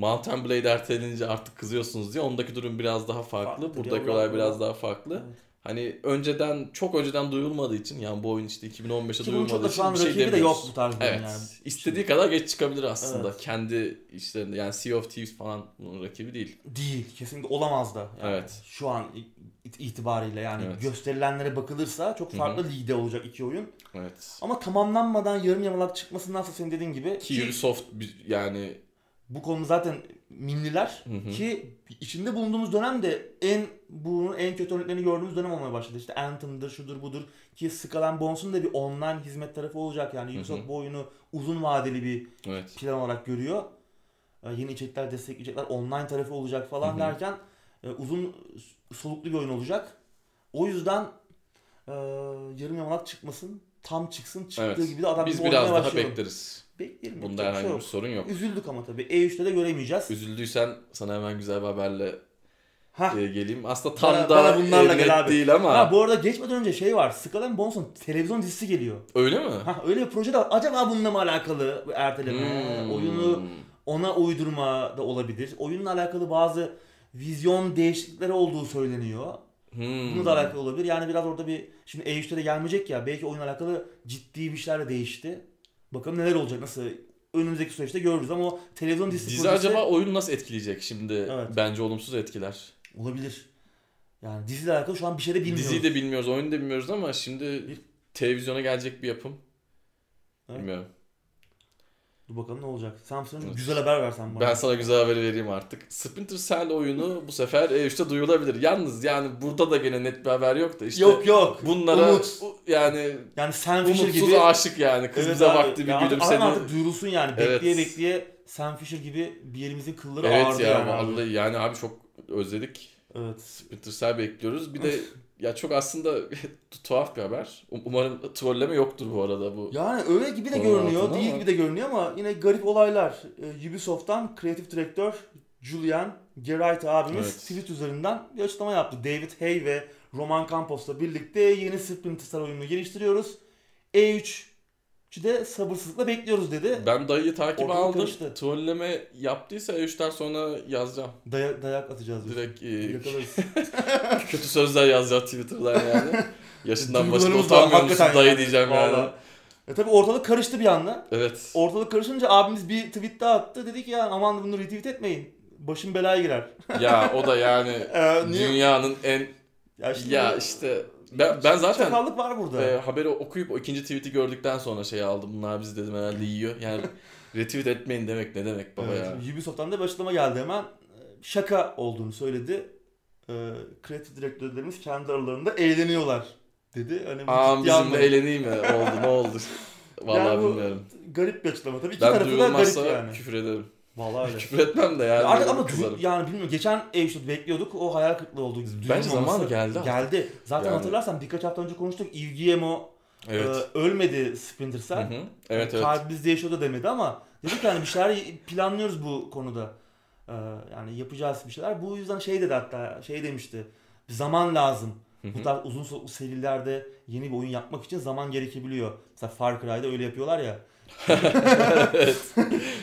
Mountain Blade ertelenince artık kızıyorsunuz diye. Ondaki durum biraz daha farklı. Farklı, Buradaki olay biraz daha farklı. Evet. Hani önceden çok önceden duyulmadığı için yani bu oyun işte 2015'te Ki bunun çok duyulmadığı için bir şey rakibi de yok demiyoruz. bu tarz Evet. yani. İstediği kadar geç çıkabilir aslında. Evet. Kendi işlerinde yani Sea of Thieves falan bunun rakibi değil. Değil. Kesinlikle olamaz da. Yani Evet. Şu an it- itibariyle yani Evet. gösterilenlere bakılırsa çok farklı Hı ligde olacak iki oyun. Evet. Ama tamamlanmadan yarım yamalak çıkmasındansa senin dediğin gibi Ki Ubisoft yani bu konu zaten mimliler Hı hı. ki içinde bulunduğumuz dönem de en bunun en kötü örneklerini gördüğümüz dönem olmaya başladı. İşte Anthem'dır, şudur budur ki Skull Bones'un da bir online hizmet tarafı olacak yani Ubisoft bu oyunu uzun vadeli bir evet. plan olarak görüyor. Ee, yeni içerikler destekleyecekler, online tarafı olacak falan Hı hı. derken e, uzun soluklu bir oyun olacak. O yüzden e, yarım yamalak çıkmasın tam çıksın. Çıktığı Evet. gibi de adam Biz biraz daha başlayalım. bekleriz. Bekleyelim. Bunda bir şey herhangi bir sorun yok. Üzüldük ama tabii. E3'te de göremeyeceğiz. Üzüldüysen sana hemen güzel bir haberle Hah. e, geleyim. Aslında tam Bana- da bana bunlarla gel abi. değil ama. Ha bu arada geçmeden önce şey var. Skull Bones'un televizyon dizisi geliyor. Öyle mi? Ha öyle bir proje de var. Acaba bununla mı alakalı erteleme? Hmm. Oyunu ona uydurma da olabilir. Oyunla alakalı bazı vizyon değişiklikleri olduğu söyleniyor. Hmm. Bununla da alakalı olabilir. Yani biraz orada bir şimdi E3'te de gelmeyecek ya. Belki oyunla alakalı ciddi bir şeyler de değişti. Bakalım neler olacak. Nasıl önümüzdeki süreçte görürüz ama o televizyon dizisi Dizi projesi acaba oyunu nasıl etkileyecek şimdi? Evet. Bence olumsuz etkiler. olabilir. Yani diziyle alakalı şu an bir şey de bilmiyoruz. Diziyi de bilmiyoruz, oyunu da bilmiyoruz ama şimdi Bir- televizyona gelecek bir yapım. Evet. Bilmiyorum. Dur bakalım ne olacak. Sen sana Evet. güzel haber versen bana. Ben sana güzel haberi vereyim artık. Splinter Cell oyunu bu sefer E3'te duyulabilir. Yalnız yani burada da gene net bir haber yok da işte yok yok. bunlara Umut. yani Yani Fisher umutsuz gibi. aşık yani. Kız Evet bize abi. baktı bir Ya artık- gülümsedi. Ama artık duyurulsun yani. Evet. Bekleye bekleye Sam Fisher gibi bir yerimizin kılları Evet ağırdı ya yani. abi. vallahi yani abi çok özledik. Evet. Splinter Cell bekliyoruz. Bir de <laughs> ya çok aslında <laughs> tuhaf bir haber. Um- Umarım trolleme yoktur bu arada bu. Yani öyle gibi de görünüyor, değil ama- gibi de görünüyor ama yine garip olaylar. Ee, Ubisoft'tan kreatif direktör Julian Gerait abimiz Evet. tweet üzerinden bir açıklama yaptı. David Hay ve Roman Campos'la birlikte yeni Splinter Cell oyununu geliştiriyoruz. E3'ü de sabırsızlıkla bekliyoruz dedi. Ben dayıyı takip Ortalık aldım. karıştı. Trolleme yaptıysa E3'ten sonra yazacağım. Daya- dayak atacağız. Direkt e, <laughs> kötü sözler yazacağım Twitter'dan yani. <laughs> Yaşından var, utanmıyor musun dayı yani. diyeceğim yani. Vallahi. E tabi ortalık karıştı bir anda. Evet. Ortalık karışınca abimiz bir tweet daha attı. Dedi ki ya aman bunu retweet etmeyin. Başım belaya girer. ya o da yani Ee, <laughs> niye? dünyanın en Ya işte, ya işte ben, ben zaten Çakallık var burada. e, haberi okuyup o ikinci tweet'i gördükten sonra şey aldım. Bunlar bizi dedim herhalde yiyor. Yani <laughs> retweet etmeyin demek ne demek baba Evet, ya. Ubisoft'tan da bir açıklama geldi hemen. Ee, Şaka olduğunu söyledi. Ee, kreatif direktörlerimiz kendi aralarında eğleniyorlar dedi. Hani ciddi bizimle anlamda. eğleneyim mi? Oldu ne oldu? <laughs> Vallahi Yani bilmiyorum. Garip bir açıklama. Tabii iki Ben tarafı da garip yani. küfür ederim. Vallahi öyle. küfür etmem de yani. Artık ama kızarım. yani bilmiyorum geçen E3'te bekliyorduk o hayal kırıklığı oldu. Bence Duyulmaması. zamanı geldi artık. Geldi. Zaten Yani. hatırlarsan birkaç hafta önce konuştuk. Yves Guillemot Evet. e, ölmedi Splinter Hı Cell. hı. Evet evet. Kalbimizde yaşıyordu demedi ama dedik yani bir şeyler planlıyoruz bu konuda. Ee, yani yapacağız bir şeyler. Bu yüzden şey dedi hatta şey demişti. Zaman lazım. Hı hı. Bu tarz uzun serilerde yeni bir oyun yapmak için zaman gerekebiliyor. Mesela Far Cry'da öyle yapıyorlar ya. <laughs> evet.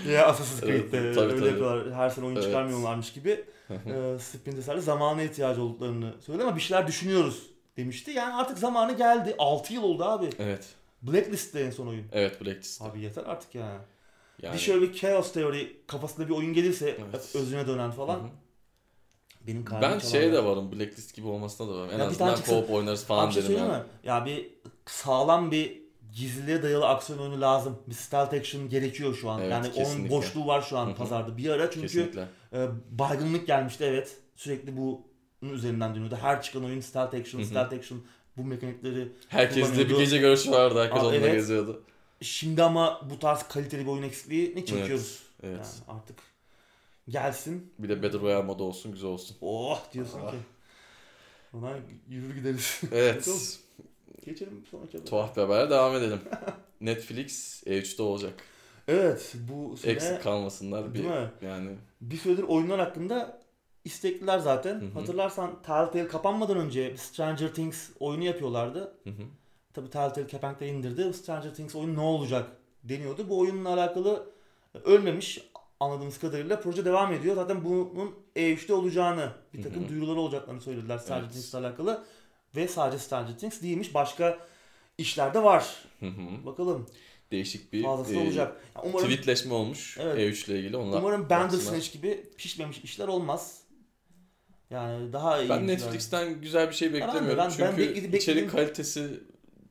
Ya Assassin's Evet, Creed'de tabii, öyle tabii. yapıyorlar. Her sene oyun Evet. çıkarmıyorlarmış gibi. Ee, Splinter Cell'de zamana ihtiyacı olduklarını söyledi ama bir şeyler düşünüyoruz demişti. Yani artık zamanı geldi. 6 yıl oldu abi. evet. Blacklist'te en son oyun. Evet Blacklist. Abi yeter artık ya. Yani, Bir şöyle bir Chaos Theory kafasında bir oyun gelirse Evet. özüne dönen falan hı. benim Ben şeye de varım. Blacklist gibi olmasına da varım. En Ya azından co-op oynarız falan şey derim söyleyeyim yani. mi? Ya bir sağlam bir gizliliğe dayalı aksiyon oyunu lazım. Bir stealth action gerekiyor şu an. Evet, yani onun kesinlikle. boşluğu var şu an pazarda. Bir ara çünkü Kesinlikle. e, baygınlık gelmişti evet. Sürekli bunun üzerinden dönüyordu. Her çıkan oyun stealth action, Hı hı. stealth action bu mekanikleri Herkeste bir kullanıyordu. gece görüşü vardı. Herkes Aa, onunla evet. geziyordu. Şimdi ama bu tarz kaliteli bir oyun eksikliğini çekiyoruz. Evet. Yani artık gelsin. Bir de Battle Royale modu olsun güzel olsun. Oh diyorsun Ah. ki. Ona yürür gideriz. Evet. <laughs> Geçelim sonraki habere. Tuhaf bir habere devam edelim. <laughs> Netflix E3'te olacak. Evet bu sene Eksik kalmasınlar. Bir, yani Bir süredir oyunlar hakkında istekliler zaten. Hı hı. Hatırlarsan Telltale kapanmadan önce Stranger Things oyunu yapıyorlardı. hı hı. Tabii Telltale kepenkleri indirdi. Stranger Things oyunu ne olacak deniyordu. Bu oyunla alakalı ölmemiş anladığımız kadarıyla proje devam ediyor. Zaten bunun E3'te olacağını, bir takım Hı hı. duyuruları olacaklarını söylediler Stranger Evet. Things'le alakalı. Ve sadece Stranger Things değilmiş. Başka işler de var. Hı hı. Bakalım Değişik bir fazlası e, olacak. Ya umarım tweetleşme olmuş Evet. E3 ile ilgili. Onlar umarım. Bandersnatch gibi pişmemiş işler olmaz. Yani daha iyi. Ben. Netflix'ten güzel bir şey ben beklemiyorum. ben- ben çünkü bekledi- içerik bekledim. kalitesi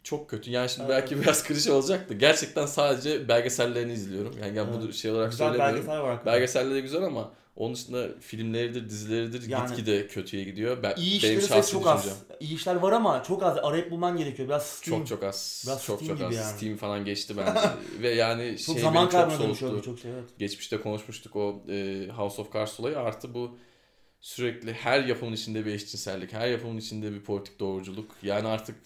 çok kötü. Yani şimdi Evet. belki biraz klişe olacak da gerçekten sadece belgesellerini izliyorum. Yani, yani Evet. bunu şey olarak Güzel söylemiyorum. belgesel var. Belgeselleri güzel ama onun dışında filmleridir, dizileridir Yani- gitgide kötüye gidiyor. Ben, İyi benim şahsi çok az. İyi işler var ama çok az. Arayıp bulman gerekiyor. Biraz Steam. Çok çok az. Biraz çok Steam çok az. yani. Steam falan geçti <laughs> bence. Ve yani çok şey zaman beni çok soğuttu. birçok şey. Evet. Geçmişte konuşmuştuk o e, House of Cards olayı artı bu sürekli her yapımın içinde bir eşcinsellik, her yapımın içinde bir politik doğruculuk. Yani artık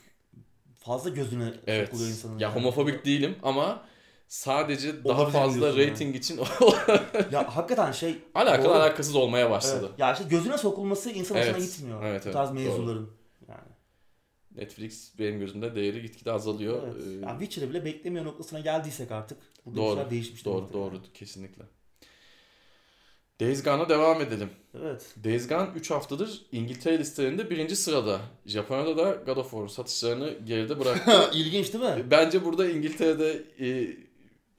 fazla gözüne Evet. sokuluyor insanın. Ya yani. homofobik değilim ama sadece daha Olabilir fazla diyorsun yani. rating için <laughs> Ya hakikaten şey alakalı Doğru. alakasız olmaya başladı. Evet. Ya işte gözüne sokulması insan hoşuna Evet. gitmiyor. Evet, Bu evet. tarz Doğru. mevzuların. Yani. Netflix benim gözümde değeri gitgide azalıyor. Evet. Ee, Yani Witcher'ı bile beklemiyor noktasına geldiysek artık. Burada Doğru, değişmiş. doğru doğru yani. kesinlikle. Days Gone'a devam edelim. Evet. Days Gone 3 haftadır İngiltere listelerinde birinci sırada. Japonya'da da God of War satışlarını geride bıraktı. <laughs> İlginç değil mi? Bence burada İngiltere'de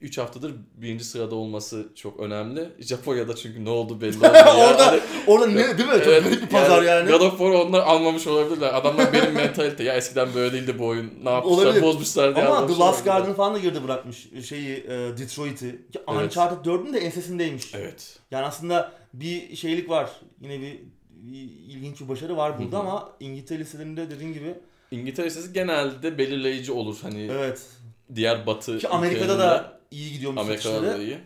3 haftadır birinci sırada olması çok önemli. Japonya'da çünkü ne oldu belli <laughs> olmuyor. Orada- Yani- Orada ne değil mi? Çok Evet, garip bir pazar yani. God of War onlar almamış olabilirler. Adamlar benim <laughs> mentalite. Ya eskiden böyle değildi bu oyun. Ne yapmışlar? Olabilir. Bozmuşlar diye Ama The Last. Guardian falan da geride bırakmış şeyi e, Detroit'i. Evet. Uncharted 4'ün de ensesindeymiş. Evet. Yani aslında bir şeylik var. Yine bir, bir ilginç bir başarı var burada Hı hı. ama İngiltere listelerinde dediğin gibi İngiltere listesi genelde belirleyici olur. Hani evet. Diğer batı Ki Amerika'da da iyi gidiyormuş Amerika'da da satışları. iyi.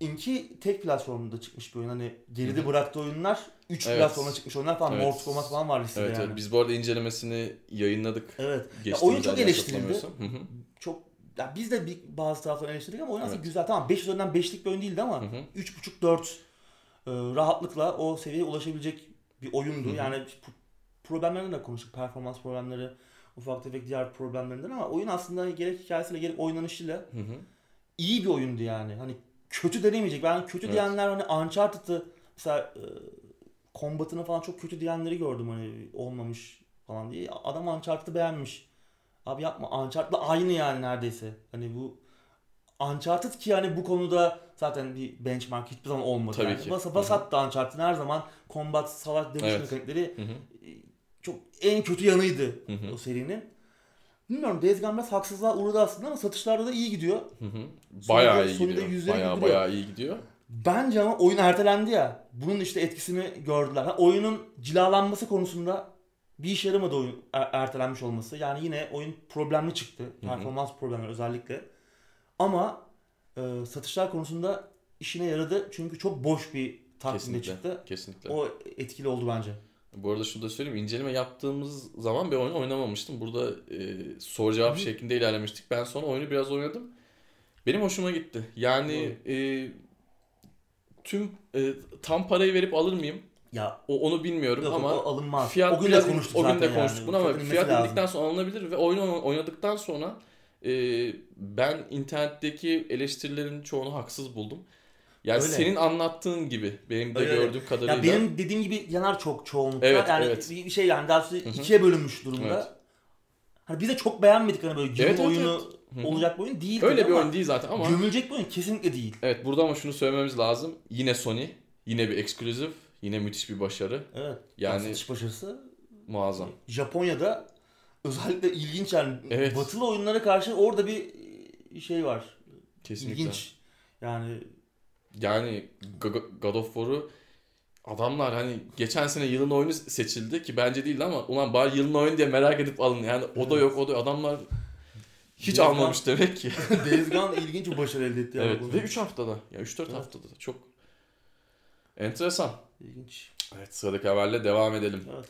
İnki tek platformda çıkmış bir oyun. Hani geride Hı hı. bıraktığı oyunlar 3 Evet. platforma çıkmış oyunlar falan. Evet. Mortal Kombat falan var listede Evet, yani. evet. Biz bu arada incelemesini yayınladık. Evet. Geçtiğimiz oyun çok eleştirildi. hatırlamıyorsam. Hı hı. Çok ya biz de bir, bazı taraftan eleştirdik ama oyun aslında Evet. güzel. Tamam 5 üzerinden 5'lik bir oyun değildi ama Hı hı. 3.5 4 e, rahatlıkla o seviyeye ulaşabilecek bir oyundu. Hı hı. Yani p- problemlerinden de konuştuk. Performans problemleri, ufak tefek diğer problemlerinden ama oyun aslında gerek hikayesiyle gerek oynanışıyla Hı hı. iyi bir oyundu yani. Hani kötü denemeyecek. Ben kötü Evet. diyenler hani Uncharted'ı mesela e, kombatını falan çok kötü diyenleri gördüm hani olmamış falan diye. Adam Uncharted'ı beğenmiş. Abi yapma Uncharted'la aynı yani neredeyse. Hani bu Uncharted ki yani bu konuda zaten bir benchmark hiçbir zaman olmadı. Tabii yani. ki. Bas hı. attı Uncharted'ın her zaman kombat, savaş, dövüş Evet. mekanikleri. Çok en kötü yanıydı Hı hı. o serinin. Bilmiyorum Days Gone biraz haksızlığa uğradı aslında ama satışlarda da iyi gidiyor. Hı hı. Sonunda- Bayağı iyi sonunda gidiyor. Bayağı güldürüyor. bayağı iyi gidiyor. Bence ama oyun ertelendi ya. Bunun işte etkisini gördüler. Ha, oyunun cilalanması konusunda bir işe yaramadı oyun er- ertelenmiş olması. Yani yine oyun problemli çıktı. Performans problemleri özellikle. Ama e, satışlar konusunda işine yaradı. Çünkü çok boş bir takvimde Kesinlikle. çıktı. Kesinlikle. O etkili oldu bence. Bu arada şunu da söyleyeyim. inceleme yaptığımız zaman bir oyun oynamamıştım. Burada e, soru cevap Hı. şeklinde ilerlemiştik. Ben sonra oyunu biraz oynadım. Benim hoşuma gitti. Yani e, tüm e, tam parayı verip alır mıyım? Ya O, onu bilmiyorum yok, ama o alınmaz. fiyat o gün de konuştuk o gün de konuştuk yani. bunu ama fiyat lazım. indikten sonra alınabilir ve oyunu oynadıktan sonra e, ben internetteki eleştirilerin çoğunu haksız buldum. Yani Öyle. senin anlattığın gibi benim de Öyle, gördüğüm kadarıyla. Ya benim dediğim gibi yanar çok çoğunlukla. Evet, yani evet. bir şey yani daha hı. ikiye bölünmüş durumda. Evet. Hani biz de çok beğenmedik hani böyle gömül Evet, evet, oyunu hı. olacak bir oyun değil. Öyle bir oyun değil zaten ama Gömülecek bir oyun kesinlikle değil. evet burada ama şunu söylememiz lazım. Yine Sony, yine bir eksklusif, yine müthiş bir başarı. Evet. Yani- satış başarısı Muazzam. Japonya'da özellikle ilginç yani Evet. batılı oyunlara karşı orada bir şey var. Kesinlikle. İlginç. Yani Yani God of War'u adamlar hani geçen sene yılın oyunu seçildi ki bence değildi ama ulan bari yılın oyunu diye merak edip alın. Yani o da yok o da adamlar hiç Days almamış demek ki. <laughs> Days Gone ilginç bir başarı elde etti. yani evet ve 3 haftada. Ya 3-4 Evet. haftada da çok enteresan. İlginç. Evet sıradaki haberle devam edelim. Evet.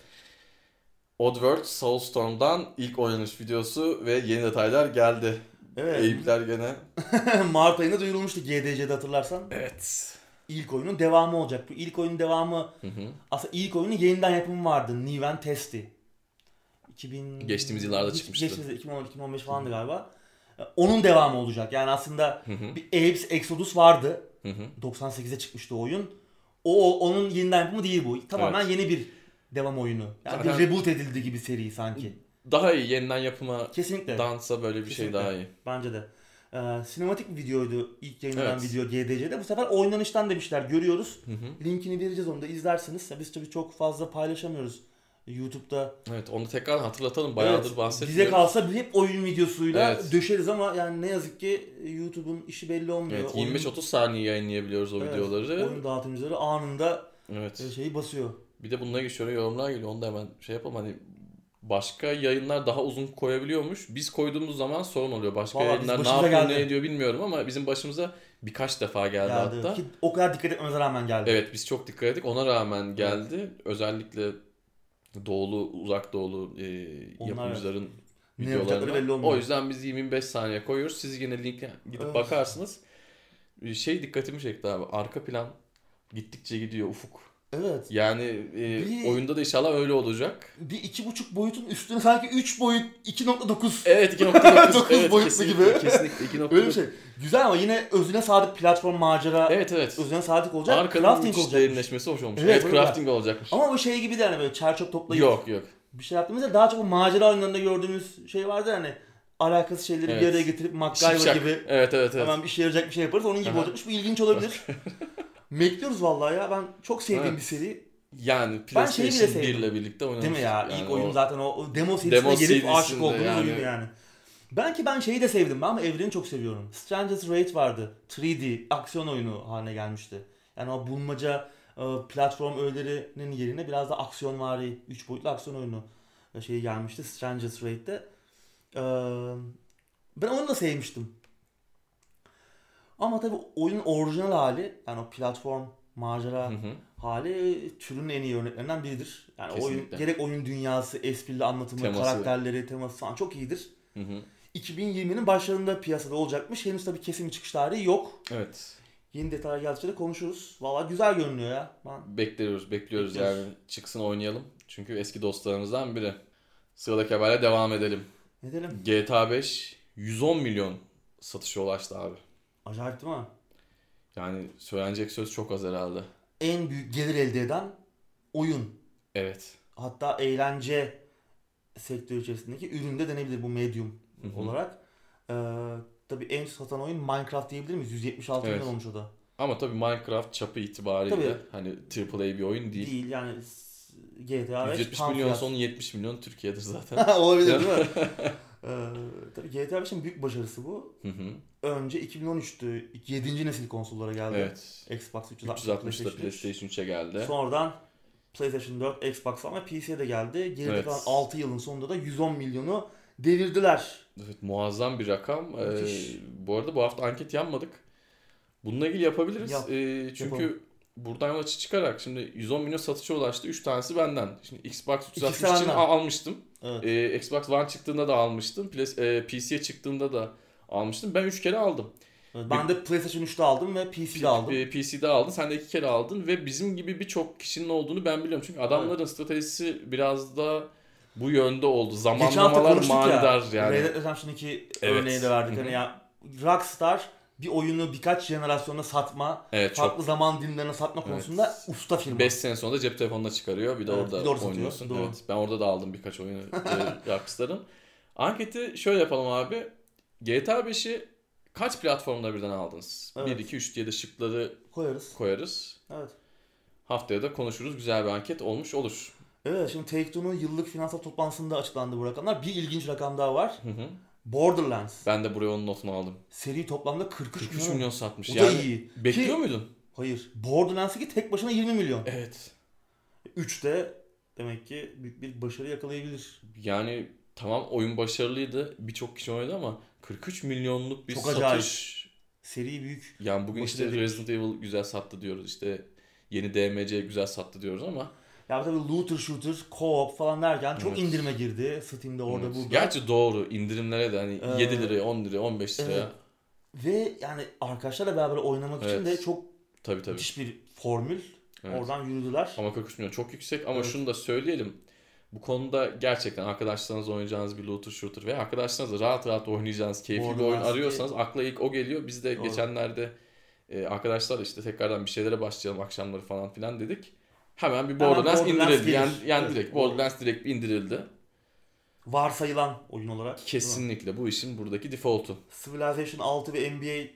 Oddworld Soulstorm'dan ilk oynanış videosu ve yeni detaylar geldi. Evet. Eyüpler gene. <laughs> Mart ayında duyurulmuştu GDC'de hatırlarsan. Evet. İlk oyunun devamı olacak. Bu ilk oyunun devamı Hı hı. aslında ilk oyunun yeniden yapımı vardı. Niven Testi. 2000 Geçtiğimiz yıllarda Hiç- çıkmıştı. Geçtiğimiz 2010 2015 falandı galiba. Onun devamı olacak. Yani aslında Hı hı. bir Apes Exodus vardı. Hı hı. 98'de çıkmıştı o oyun. O, onun yeniden yapımı değil bu. Tamamen yeni bir devam oyunu. Yani Zaten- bir reboot edildi gibi seri sanki. Daha iyi yeniden yapıma Kesinlikle. dansa böyle bir şey Kesinlikle. daha iyi. Bence de. Ee, sinematik videoydu ilk yayınlanan Evet. video GDC'de. Bu sefer oynanıştan demişler görüyoruz. Hı hı. Linkini vereceğiz onu da izlersiniz. Biz tabii çok fazla paylaşamıyoruz YouTube'da. Evet onu tekrar hatırlatalım. Bayağıdır Evet, bahsetmiyoruz. Bize kalsa hep oyun videosuyla Evet. döşeriz ama yani ne yazık ki YouTube'un işi belli olmuyor. Evet Oyun- 25-30 saniye yayınlayabiliyoruz o Evet, videoları. Oyun dağıtımcıları anında Evet. e, şeyi basıyor. Bir de bununla şöyle yorumlar geliyor. Onu da hemen şey yapalım. Hani başka yayınlar daha uzun koyabiliyormuş. Biz koyduğumuz zaman sorun oluyor. Başka Vallahi yayınlar ne yapıyor geldi. ne ediyor bilmiyorum ama bizim başımıza birkaç defa geldi, Geldi. hatta. Ki o kadar dikkat etmemize rağmen geldi. Evet biz çok dikkat ettik. Ona rağmen geldi. Özellikle doğulu, uzak doğulu e, Onlar- yapımcıların belli olmuyor. O yüzden biz 25 saniye koyuyoruz. Siz yine linke gidip Evet. bakarsınız. Bir Şey dikkatimi çekti abi. Arka plan gittikçe gidiyor ufuk. Evet. Yani e, Bir- oyunda da inşallah öyle olacak. Bir iki buçuk boyutun üstüne sanki 3 boyut 2.9 Evet 2.9. <laughs> Dokuz evet, boyutlu kesinlikle, gibi. Kesinlikle 2.9. <laughs> öyle bir şey. Güzel ama yine özüne sadık platform macera Evet evet. özüne sadık olacak. Arkanın crafting olacak. derinleşmesi hoş olmuş. Evet, Evet, crafting olacakmış. Ama bu şey gibi de hani böyle çer çöp toplayıp Yok yok. bir şey yaptığımızda daha çok bu macera oyunlarında gördüğümüz şey vardı hani alakasız şeyleri Evet. bir araya getirip MacGyver Şipşak. gibi Evet evet evet. hemen bir işe yarayacak bir şey yaparız. Onun gibi Aha. olacakmış. Bu ilginç olabilir. <laughs> Bekliyoruz vallahi ya. Ben çok sevdiğim Evet. bir seri. Yani Ben şeyi bile PlayStation 1 sevdim. ile birlikte oynamış. Değil mi ya? Yani İlk oyun o- zaten o, demo serisine Demo gelip aşık serisinde olduğum yani. oyun yani. Belki ben şeyi de sevdim ben ama evreni çok seviyorum. Stranger's Raid vardı. 3D aksiyon oyunu haline gelmişti. Yani o bulmaca e, platform öğelerinin yerine biraz da aksiyonvari, 3 boyutlu aksiyon oyunu e, şeyi gelmişti Stranger's Raid'de. Ben onu da sevmiştim. Ama tabii oyunun orijinal hali yani o platform macera Hı hı. hali türün en iyi örneklerinden biridir. Yani oyun Kesinlikle. gerek oyun dünyası, esprili anlatımı, Teması. karakterleri, teması falan çok iyidir. Hı hı. 2020'nin başlarında piyasada olacakmış. Henüz tabii kesin bir çıkış tarihi yok. Evet. Yeni detaylar geldikçe de konuşuruz. Vallahi güzel görünüyor ya. Ben Bekliyoruz, bekliyoruz Bekliyoruz. yani çıksın oynayalım. Çünkü eski dostlarımızdan biri. Sıradaki haberle devam edelim. ne diyelim? GTA 5 110 milyon satışa ulaştı abi. Acayip değil mi? Yani söylenecek söz çok az herhalde. En büyük gelir elde eden oyun. Evet. Hatta eğlence sektörü içerisindeki ürün de denebilir bu medium Hı hı. olarak. Ee, tabii en satan oyun Minecraft diyebilir miyiz? 176 Evet. milyon olmuş o da. Ama tabii Minecraft çapı itibariyle Tabii. hani AAA bir oyun değil. Değil, yani GTA 5 170 tam milyon son 70 milyon Türkiye'dir zaten. <laughs> Olabilir değil mi? <laughs> ee, tabii GTA 5'in büyük başarısı bu. Hı hı. Önce 2013'tü 7. nesil konsollara geldi. evet. Xbox 360, 360'da PlayStation 3. PlayStation 3'e geldi. Sonradan PlayStation 4, Xbox One ve PC'ye de geldi. Geride Evet. kalan 6 yılın sonunda da 110 milyonu devirdiler. Evet, muazzam bir rakam. Ee, bu arada bu hafta anket yapmadık. Bununla ilgili yapabiliriz. Yap. Ee, çünkü Yapalım. buradan yola çıkarak şimdi 110 milyon satışa ulaştı. 3 tanesi benden. Şimdi Xbox İkisi 360 için almıştım. Evet. Ee, Xbox One çıktığında da almıştım. Play- e, PC'ye çıktığında da almıştım. Ben 3 kere aldım. Evet, Ben de PlayStation 3'te aldım ve PC'de aldım. P- PC'de aldın. Sen de 2 kere aldın ve bizim gibi birçok kişinin olduğunu ben biliyorum. Çünkü adamların stratejisi biraz da bu yönde oldu. Zamanlamalar manidar ya. yani. Red Dead Redemption 2 Evet. örneği de verdik. Hı hı. Hani ya Rockstar bir oyunu birkaç jenerasyona satma, Evet çok farklı zaman dilimlerine satma Evet. konusunda usta firma. 5 sene sonra cep telefonuna çıkarıyor. Bir de Evet, orada bir de oynuyorsun. Doğru. Evet, ben orada da aldım birkaç oyunu e, <laughs> Rockstar'ın. Anketi şöyle yapalım abi. GTA 5'i kaç platformda birden aldınız? Evet. 1, 2, 3 diye de şıkları Koyarız. koyarız. Evet. Haftaya da konuşuruz. Güzel bir anket olmuş olur. Evet şimdi Take-Two'nun yıllık finansal toplantısında açıklandı bu rakamlar. Bir ilginç rakam daha var. Hı hı. Borderlands. Ben de buraya onun notunu aldım. Seri toplamda 43, 43 milyon. milyon satmış. O da yani iyi. bekliyor Ki- muydun? Hayır. Borderlands 2 tek başına 20 milyon. Evet. 3 de demek ki büyük bir başarı yakalayabilir. Yani tamam oyun başarılıydı. Birçok kişi oynadı ama 43 milyonluk bir Çok satış. acayip. Seri büyük. Yani bugün işte. Resident Evil güzel sattı diyoruz. İşte yeni DMC güzel sattı diyoruz ama Ya tabii looter shooter, co-op falan derken çok Evet. indirime girdi. Steam'de orada Evet. burada. Gerçi doğru indirimlere de hani Ee, 7 liraya 10 liraya 15 liraya evet. Ve yani arkadaşlarla beraber oynamak için Evet. de çok tabii tabii. müthiş bir formül. Evet. Oradan yürüdüler. Ama 43 milyon çok yüksek ama Evet. şunu da söyleyelim. Bu konuda gerçekten arkadaşlarınızla oynayacağınız bir looter shooter ve arkadaşlarınızla rahat rahat oynayacağınız keyifli bir oyun arıyorsanız akla ilk o geliyor. Biz de Doğru. geçenlerde e, arkadaşlarla işte tekrardan bir şeylere başlayalım akşamları falan filan dedik. Hemen bir Hemen Borderlands, Borderlands indirildi. Yani, yani Evet. direkt Borderlands direkt bir indirildi. Varsayılan oyun olarak. Kesinlikle bu işin buradaki default'u. Civilization 6 ve NBA e,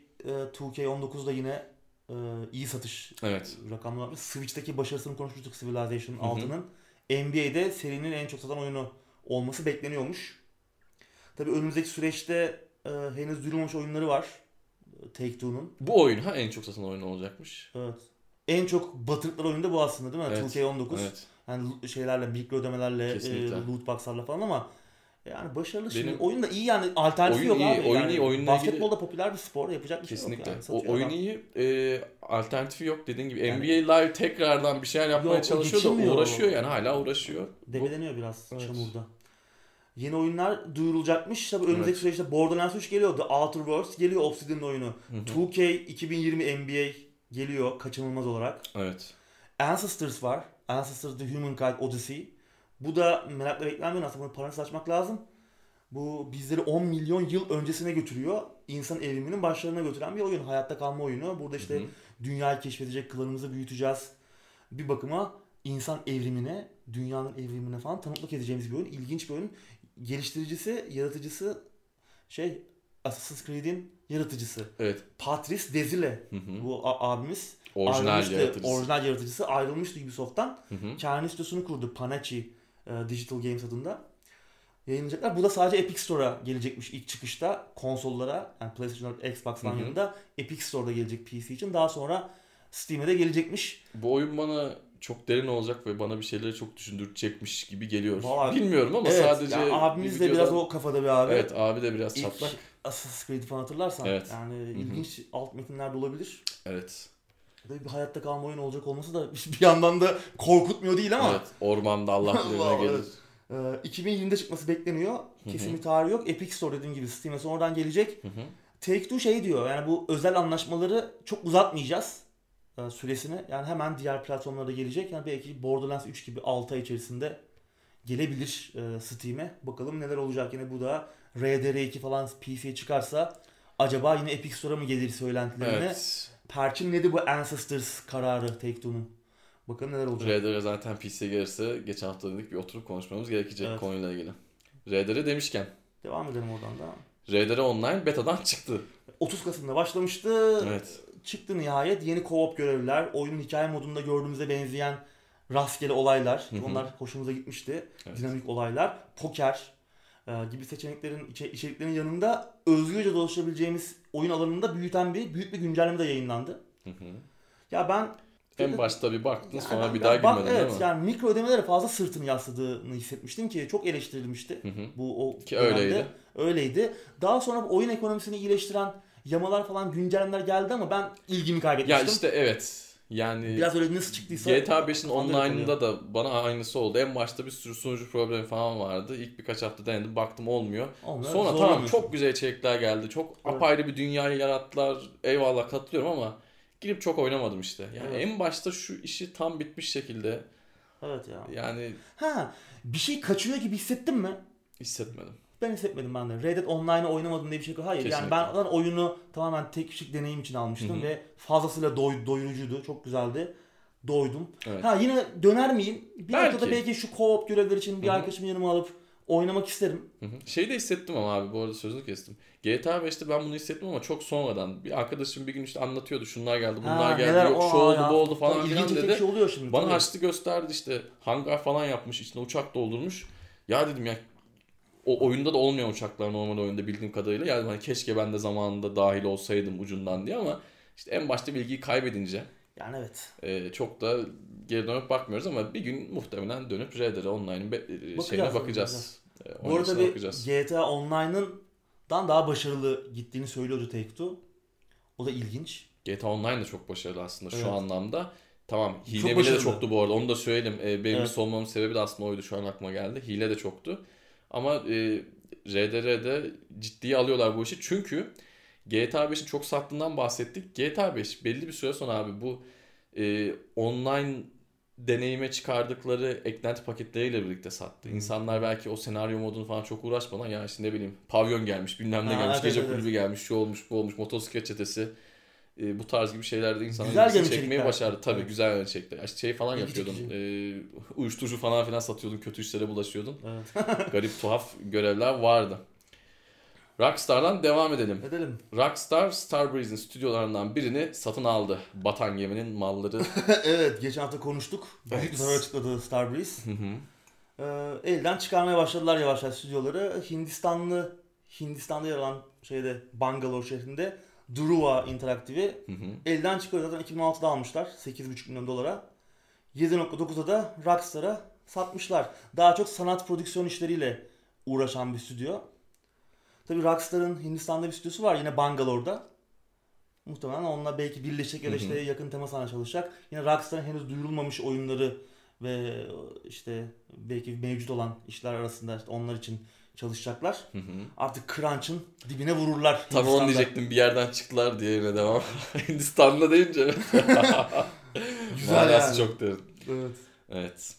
2K19 da yine e, iyi satış Evet. rakamlar var. Switch'teki başarısını konuşmuştuk Civilization Hı hı. 6'nın. NBA'de serinin en çok satan oyunu olması bekleniyormuş. Tabii önümüzdeki süreçte e, henüz duyurulmamış oyunları var. e, Take-Two'nun. Bu oyun ha en çok satan oyun olacakmış. Evet. En çok batırdıkları oyun da bu aslında değil mi? Evet, 2K19. Evet. Yani şeylerle, mikro ödemelerle, e, loot box'larla falan ama yani başarılı. Şimdi Benim- oyun da iyi yani alternatifi Oyun yok iyi, abi. oyun yani iyi, oyunla Basketbolda popüler bir spor yapacak bir şey Kesinlikle. yok yani. o oyun adam. iyi. E, alternatifi yok dediğin gibi. Yani- NBA Live tekrardan bir şeyler yapmaya Yok, çalışıyor da uğraşıyor yani hala uğraşıyor. Bu- Develeniyor biraz Evet. çamurda. Yeni oyunlar duyurulacakmış. Tabii önümüzdeki Evet. süreçte Borderlands 3 geliyor. The Outer Worlds geliyor Obsidian'ın oyunu. Hı hı. 2K 2020 NBA geliyor kaçınılmaz olarak. Evet. Ancestors var. Ancestors The Humankind Odyssey. Bu da merakla beklenmiyor aslında bunu parasız açmak lazım. Bu bizleri 10 milyon yıl öncesine götürüyor. İnsan evriminin başlarına götüren bir oyun. Hayatta kalma oyunu. Burada işte Hı hı. dünyayı keşfedecek, klanımızı büyüteceğiz. Bir bakıma insan evrimine, dünyanın evrimine falan tanıklık edeceğimiz bir oyun. İlginç bir oyun. Geliştiricisi, yaratıcısı şey Assassin's Creed'in yaratıcısı. Evet. Patrice Desile Hı hı. bu abimiz. Orijinal ayrılmıştı. yaratıcısı. Orijinal yaratıcısı ayrılmıştı Ubisoft'tan. Hı hı. Kendi stüdyosunu kurdu. Panachi e, Digital Games adında. Yayınlayacaklar. Bu da sadece Epic Store'a gelecekmiş ilk çıkışta konsollara. Yani PlayStation 4, Xbox'tan yanında Epic Store'da gelecek PC için. Daha sonra Steam'e de gelecekmiş. Bu oyun bana çok derin olacak ve bana bir şeyleri çok düşündürecekmiş gibi geliyor. Vallahi- Bilmiyorum ama evet, sadece yani abimiz bir de videodan- biraz o kafada bir abi. Evet abi de biraz çatlak. Assassin's Creed'i falan hatırlarsan. Evet. Yani hı. ilginç alt metinler de olabilir. Evet. Tabii bir hayatta kalma oyunu olacak olması da <laughs> bir yandan da korkutmuyor değil ama. Evet. Ormanda Allah <laughs> bilir gelir. evet. Ee, 2020'de çıkması bekleniyor. Kesin bir tarihi yok. Epic Store dediğim gibi Steam'e sonradan gelecek. Hı hı. Take-Two şey diyor yani bu özel anlaşmaları çok uzatmayacağız e, süresini. Yani hemen diğer platformlara da gelecek. Yani belki Borderlands 3 gibi 6 ay içerisinde gelebilir e, Steam'e. Bakalım neler olacak yine bu da RDR2 falan PC'ye çıkarsa acaba yine Epic Store'a mı gelir söylentilerine? Evet. Perçinledi bu Ancestors kararı Take-Two'nun. Bakalım neler olacak. RDR zaten PC'ye gelirse geçen hafta dedik bir oturup konuşmamız gerekecek Evet. konuyla ilgili. RDR demişken Devam edelim oradan da. RDR Online betadan <laughs> çıktı. 30 Kasım'da başlamıştı. Evet. Çıktı nihayet. Yeni co-op görevliler, oyunun hikaye modunda gördüğümüze benzeyen rastgele olaylar. Onlar hoşumuza gitmişti. Evet. Dinamik olaylar, poker gibi seçeneklerin, içe- içeriklerin yanında özgürce dolaşabileceğimiz oyun alanında büyüten bir büyük bir güncelleme de yayınlandı. Hı hı. Ya ben En başta bir baktın Yani sonra bir daha bak- girmedin evet, değil mi? yani mikro ödemelere fazla sırtını yasladığını hissetmiştim ki çok eleştirilmişti. Hı hı. Bu o Ki dönemde. öyleydi. Öyleydi. Daha sonra oyun ekonomisini iyileştiren yamalar falan güncellemeler geldi ama ben ilgimi kaybetmiştim. Ya işte evet. Yani Biraz öyle nasıl çıktıysa. GTA 5'in kafamda öyle online'ında da bana aynısı oldu. En başta bir sürü sunucu problemi falan vardı. İlk birkaç hafta denedim baktım olmuyor. Olmuyor, Sonra tamam çok güzel içerikler geldi. Çok Evet. apayrı bir dünyayı yarattılar. Eyvallah katılıyorum ama girip çok oynamadım işte. Yani Evet. en başta şu işi tam bitmiş şekilde Evet ya. yani Ha bir şey kaçıyor gibi hissettin mi? hissetmedim. Ben hissetmedim ben de. Red Dead Online'ı oynamadım diye bir şey yok. Hayır Kesinlikle. yani ben oyunu tamamen tek kişilik deneyim için almıştım Hı hı. ve fazlasıyla doy, doyurucuydu. Çok güzeldi. Doydum. Evet. Ha yine döner miyim? Bir Belki. noktada belki şu co-op görevler için bir Hı hı. arkadaşımı yanıma alıp oynamak isterim. Hı hı. Şeyi de hissettim ama abi bu arada sözünü kestim. GTA 5'te ben bunu hissettim ama çok sonradan. Bir arkadaşım bir gün işte anlatıyordu şunlar geldi bunlar Ha, geldi neler- yok şu oldu ya. bu oldu falan filan dedi. şey oluyor şimdi. Bana tabii. açtı gösterdi işte hangar falan yapmış içine uçak doldurmuş. Ya dedim ya o oyunda da olmayan uçaklar normal oyunda bildiğim kadarıyla. Yani hani keşke ben de zamanında dahil olsaydım ucundan diye ama işte en başta bilgiyi kaybedince Yani evet. e, çok da geri dönüp bakmıyoruz ama bir gün muhtemelen dönüp RDR Online'ın e, şeyine Bakacağız, bakacağız. E, Bu arada bir bakacağız. GTA Online'ın dan daha başarılı gittiğini söylüyordu Take-Two. O da ilginç. GTA Online de çok başarılı aslında Evet. şu anlamda. Tamam Çok hile bile de başarılı. çoktu bu arada onu da söyleyelim. E, benim Evet. solmamın sebebi de aslında oydu şu an aklıma geldi. Hile de çoktu. Ama e, RDR'de ciddiye alıyorlar bu işi. Çünkü GTA 5'in çok sattığından bahsettik. GTA 5 belli bir süre sonra abi bu e, online deneyime çıkardıkları eklenti paketleriyle birlikte sattı. Hı. İnsanlar belki o senaryo modunu falan çok uğraşmadan ya işte ne bileyim pavyon gelmiş bilmem ne Ha, gelmiş evet, gece evet, kulübü gelmiş şu olmuş bu olmuş motosiklet çetesi e, bu tarz gibi şeylerde insanlar Güzel çekmeyi içerikler. başardı. Tabii Evet. güzel gelen içerikler. İşte şey falan İlgi yapıyordun. E, uyuşturucu falan filan satıyordun. Kötü işlere bulaşıyordun. Evet. <laughs> Garip tuhaf görevler vardı. Rockstar'dan devam edelim. Edelim. Rockstar Starbreeze'in stüdyolarından birini satın aldı. Batan geminin malları. <laughs> evet geçen hafta konuştuk. Büyük Evet. bir zarar açıkladı Starbreeze. Hı hı. Ee, elden çıkarmaya başladılar yavaş yavaş stüdyoları. Hindistanlı Hindistan'da yer alan şeyde Bangalore şehrinde Druva hı. elden çıkıyor. Zaten 2016'da almışlar 8,5 milyon dolara. 7.9'a da Rockstar'a satmışlar. Daha çok sanat prodüksiyon işleriyle uğraşan bir stüdyo. Tabii Rockstar'ın Hindistan'da bir stüdyosu var yine Bangalore'da. Muhtemelen onunla belki birleşecek ya da işte yakın temas çalışacak. Yine Rockstar'ın henüz duyurulmamış oyunları ve işte belki mevcut olan işler arasında işte onlar için çalışacaklar. Hı hı. Artık crunch'ın dibine vururlar. Tam onu diyecektim bir yerden çıktılar diye yine devam. <laughs> Hindistan'da deyince. <laughs> Güzel Manası yani. çok derin. Evet. Evet.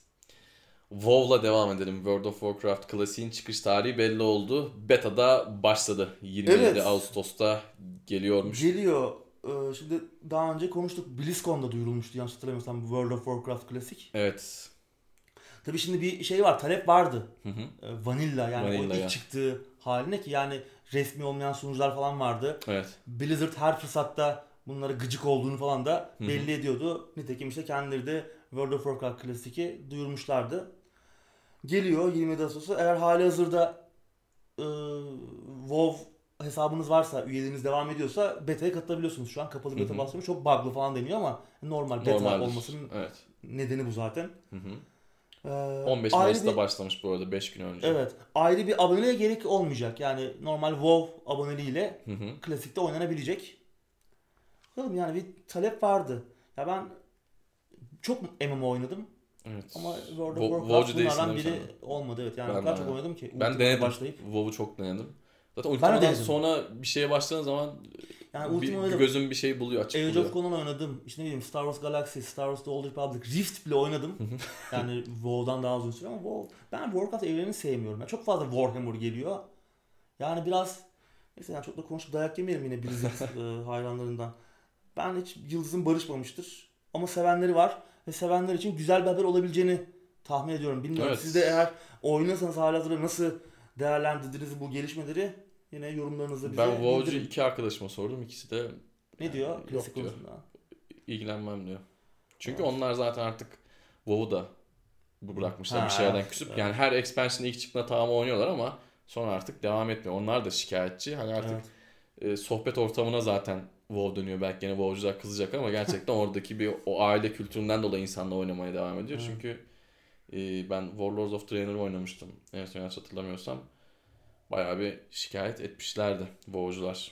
WoW'la devam ededim. World of Warcraft klasiğin çıkış tarihi belli oldu. Beta'da başladı. 27 Evet. Ağustos'ta geliyormuş. Geliyor. Ee, şimdi daha önce konuştuk. BlizzCon'da duyurulmuştu yanlış hatırlamıyorsam World of Warcraft klasik. Evet. Tabii şimdi bir şey var. Talep vardı. Hı hı. Ee, Vanilla yani Vanilla o ilk ya. çıktığı haline ki yani resmi olmayan sunucular falan vardı. Evet. Blizzard her fırsatta bunlara gıcık olduğunu falan da Hı hı. belli ediyordu. Nitekim işte kendileri de World of Warcraft Classic'i duyurmuşlardı. Geliyor 27 Ağustos'ta. Eğer hali hazırda e, WoW hesabınız varsa, üyeliğiniz devam ediyorsa beta'ya katılabiliyorsunuz. Şu an kapalı beta Hı hı. basmıyor. Çok bug'lı falan deniyor ama normal beta Normaldir. olmasının Evet. nedeni bu zaten. Hı hı. Ee, 15 ayrı Mayıs'ta bir- başlamış bu arada 5 gün önce. Evet. Ayrı bir aboneliğe gerek olmayacak. Yani normal WoW aboneliğiyle Hı hı. klasikte oynanabilecek. Bakalım yani bir talep vardı. Ya ben çok MMO oynadım Evet. ama World of Warcraft bunlardan biri olmadı evet. Yani Ben o kadar çok oynadım ki. Ben denedim. başlayıp. WoW'u çok denedim. Zaten denedim. sonra bir şeye başladığın zaman Yani bir, Ultimate gözün bir şey buluyor, açık Age of Conan oynadım. İşte ne bileyim Star Wars Galaxy, Star Wars The Old Republic, Rift bile oynadım. <laughs> yani WoW'dan daha uzun süre ama WoW, ben Warcraft evrenini sevmiyorum. Yani çok fazla Warhammer geliyor. Yani biraz neyse yani çok da konuşup dayak yemeyelim yine Blizzard <laughs> e, hayranlarından. Ben hiç yıldızım barışmamıştır. Ama sevenleri var ve sevenler için güzel bir haber olabileceğini tahmin ediyorum. Bilmiyorum Evet. siz de eğer oynuyorsanız halihazırda nasıl değerlendirdiniz bu gelişmeleri yine yorumlarınızı bize Ben WoW'cu iki arkadaşıma sordum. İkisi de Ne diyor? Yok Klasik diyor. konusunda. ilgilenmem diyor. Çünkü Evet. onlar zaten artık WoW'u da bırakmışlar Ha, bir şeylerden küsüp. evet. Yani her expansion ilk çıktığında tamam oynuyorlar ama sonra artık devam etmiyor. Onlar da şikayetçi. Hani artık Evet. e, sohbet ortamına zaten WoW dönüyor. Belki yine WoW'cular kızacak ama gerçekten <laughs> oradaki bir o aile kültüründen dolayı insanlar oynamaya devam ediyor. Evet. Çünkü e, ben Warlords of Draenor oynamıştım. Evet yanlış hatırlamıyorsam. Bayağı bir şikayet etmişlerdi WoW'cular.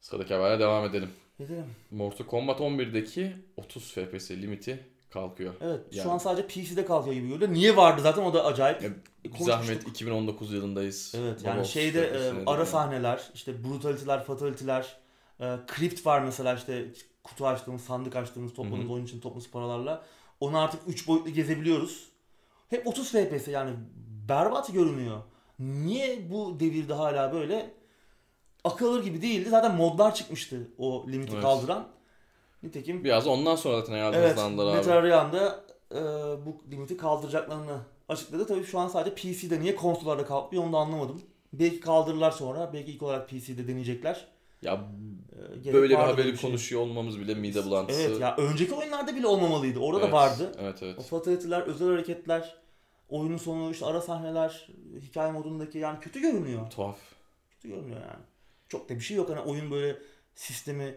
Sıradaki haberle devam edelim. Edelim. Mortal Kombat 11'deki 30 FPS limiti kalkıyor. Evet Yani. şu an sadece PC'de kalkıyor gibi görünüyor. Niye vardı zaten o da acayip. Ya, Bir zahmet 2019 yılındayız. Evet yani 30 şeyde e, ara sahneler, işte brutality'ler, fatality'ler, e, crypt var mesela işte kutu açtığımız, sandık açtığımız, topladığımız oyun için topladığımız paralarla. Onu artık 3 boyutlu gezebiliyoruz. Hep 30 FPS yani berbat görünüyor. Niye bu devirde hala böyle? Akıl alır gibi değildi. Zaten modlar çıkmıştı o limiti Evet. kaldıran. Nitekim Biraz ondan sonra zaten herhalde Evet, hızlandılar abi. Metal Reyanda e, bu limiti kaldıracaklarını açıkladı. Tabii şu an sadece PC'de niye konsollarda kalkmıyor onu da anlamadım. Belki kaldırırlar sonra, belki ilk olarak PC'de deneyecekler. Ya E, böyle bir haberi bir şey. konuşuyor olmamız bile mide bulantısı. Evet ya önceki oyunlarda bile olmamalıydı. Orada Evet, da vardı. Evet evet. O fatality'ler, özel hareketler, oyunun sonu, işte ara sahneler, hikaye modundaki yani kötü görünüyor. Tuhaf. Kötü görünüyor yani. Çok da bir şey yok. Hani oyun böyle sistemi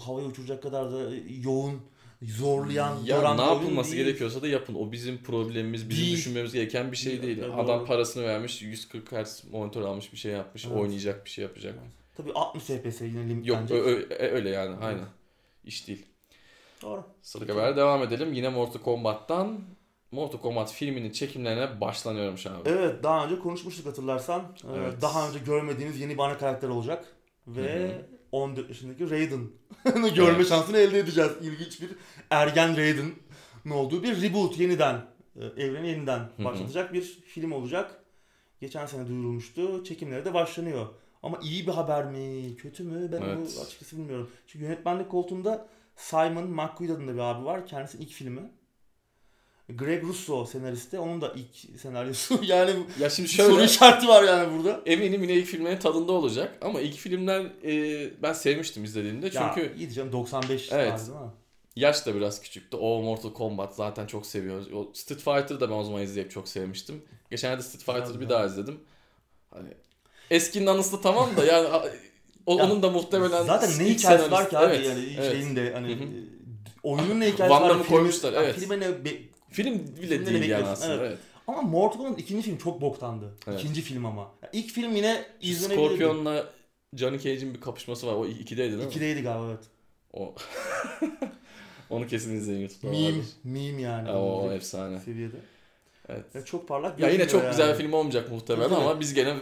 havaya uçuracak kadar da yoğun, zorlayan, Ya ne yapılması değil. gerekiyorsa da yapın. O bizim problemimiz, bizim Değil. düşünmemiz gereken bir şey Değil. değil. Evet, Adam doğru. parasını vermiş, 140 Hz monitör almış, bir şey yapmış, Evet. oynayacak bir şey yapacak. Tabii 60 FPS yine Yok ö- ö- e- öyle yani aynen. İş değil. Doğru. Sıradaki habere devam edelim. Yine Mortal Kombat'tan Mortal Kombat filminin çekimlerine başlanıyormuş abi. Evet daha önce konuşmuştuk hatırlarsan. Ee, Evet. Daha önce görmediğiniz yeni bir ana karakter olacak. Ve Hı hı. 14 yaşındaki Raiden'ı <laughs> görme Evet. şansını elde edeceğiz. İlginç bir ergen Raiden'ın olduğu bir reboot yeniden e, evreni yeniden başlatacak bir film olacak. Geçen sene duyurulmuştu. Çekimleri de başlanıyor. Ama iyi bir haber mi, kötü mü ben Evet. onu açıkçası bilmiyorum. Çünkü yönetmenlik koltuğunda Simon McQuaid adında bir abi var. Kendisi ilk filmi. Greg Russo senaristi. Onun da ilk senaryosu. <laughs> yani Ya şimdi Soru şöyle işareti var yani burada. eminim yine ilk filmlerin tadında olacak ama ilk filmler e, ben sevmiştim izlediğimde çünkü ya, iyi canım 95 Evet. tarzı değil mi? yaş da biraz küçüktü. O Mortal Kombat zaten çok seviyoruz. O Street Fighter'ı da ben o zaman izleyip çok sevmiştim. Geçenlerde Street Fighter'ı bir daha izledim. Hani eskinin anısı tamam da yani o, Ya, onun da muhtemelen Zaten ne hikayesi var ki abi Evet, yani evet. şeyin de hani e, oyunun ne hikayesi Van var. Filmin- koymuşlar, evet. Filme ne Film bile değil yani aslında. evet. Evet. ama Mortal Kombat ikinci film çok boktandı. Evet. İkinci film ama. Ya ilk film yine Şu izlenebilirdi. Scorpion'la Johnny Cage'in bir kapışması var. O ikideydi değil mi? İkideydi galiba evet. O. <laughs> Onu kesin izleyin YouTube'da. Meme, vardır. meme yani. O, o efsane. seviyede. Evet. Ya çok parlak Ya yine çok güzel yani. bir film olmayacak muhtemelen ama biz gene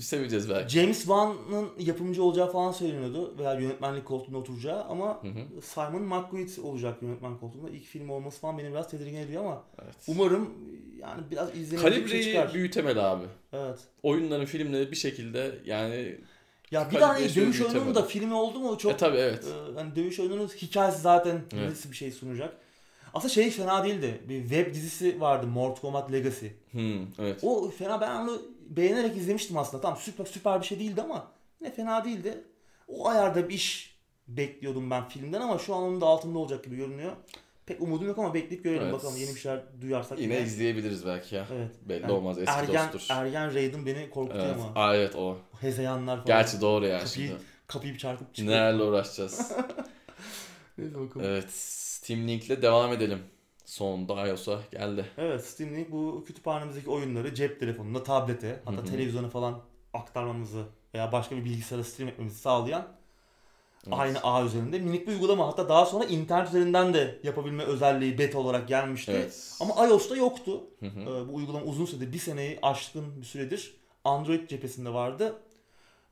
seveceğiz belki. James Wan'ın yapımcı olacağı falan söyleniyordu veya yönetmenlik koltuğunda oturacağı ama Hı hı. Simon McQuaid olacak yönetmen koltuğunda. İlk film olması falan beni biraz tedirgin ediyor ama Evet. umarım yani biraz izlenecek bir şey Kalibreyi çıkar. büyütemeli abi. Evet. Oyunların, filmleri bir şekilde yani Ya bir Kalibreyi tane dövüş oyununun da filmi oldu mu çok e tabi evet. e, hani dövüş oyununun hikayesi zaten Evet. nasıl bir şey sunacak. Aslında şey fena değildi. Bir web dizisi vardı Mortal Kombat Legacy. Hmm, evet. O fena ben onu beğenerek izlemiştim aslında. Tamam süper süper bir şey değildi ama ne fena değildi. O ayarda bir iş bekliyordum ben filmden ama şu an onun da altında olacak gibi görünüyor. Pek umudum yok ama bekleyip görelim Evet. bakalım yeni bir şeyler duyarsak. Yine izleyebiliriz belki ya. Evet. Belli Yani olmaz eski ergen, dosttur. Ergen Raiden beni korkutuyor Evet. ama. Aa, evet o. Hezeyanlar falan. Gerçi doğru ya Kapıyı- şimdi. Kapıyı çarpıp çıkıyor. Nelerle uğraşacağız. <laughs> Neyse bakalım. evet. Steam Link'le devam edelim. Sonunda iOS'a geldi. Evet Steam Link bu kütüphanemizdeki oyunları cep telefonuna, tablete hatta Hı hı. televizyona falan aktarmamızı veya başka bir bilgisayara stream etmemizi sağlayan Evet. aynı ağ üzerinde minik bir uygulama. Hatta daha sonra internet üzerinden de yapabilme özelliği beta olarak gelmişti. Evet. Ama iOS'ta yoktu. Hı hı. Ee, bu uygulama uzun süredir, bir seneyi aşkın bir süredir Android cephesinde vardı.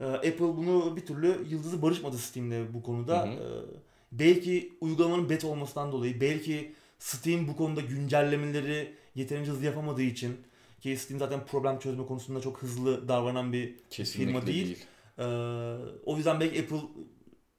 Ee, Apple bunu bir türlü yıldızı barışmadı Steam'de bu konuda. Hı hı. Belki uygulamanın beta olmasından dolayı, belki Steam bu konuda güncellemeleri yeterince hızlı yapamadığı için ki Steam zaten problem çözme konusunda çok hızlı davranan bir Kesinlikle firma değil. değil. ee, o yüzden belki Apple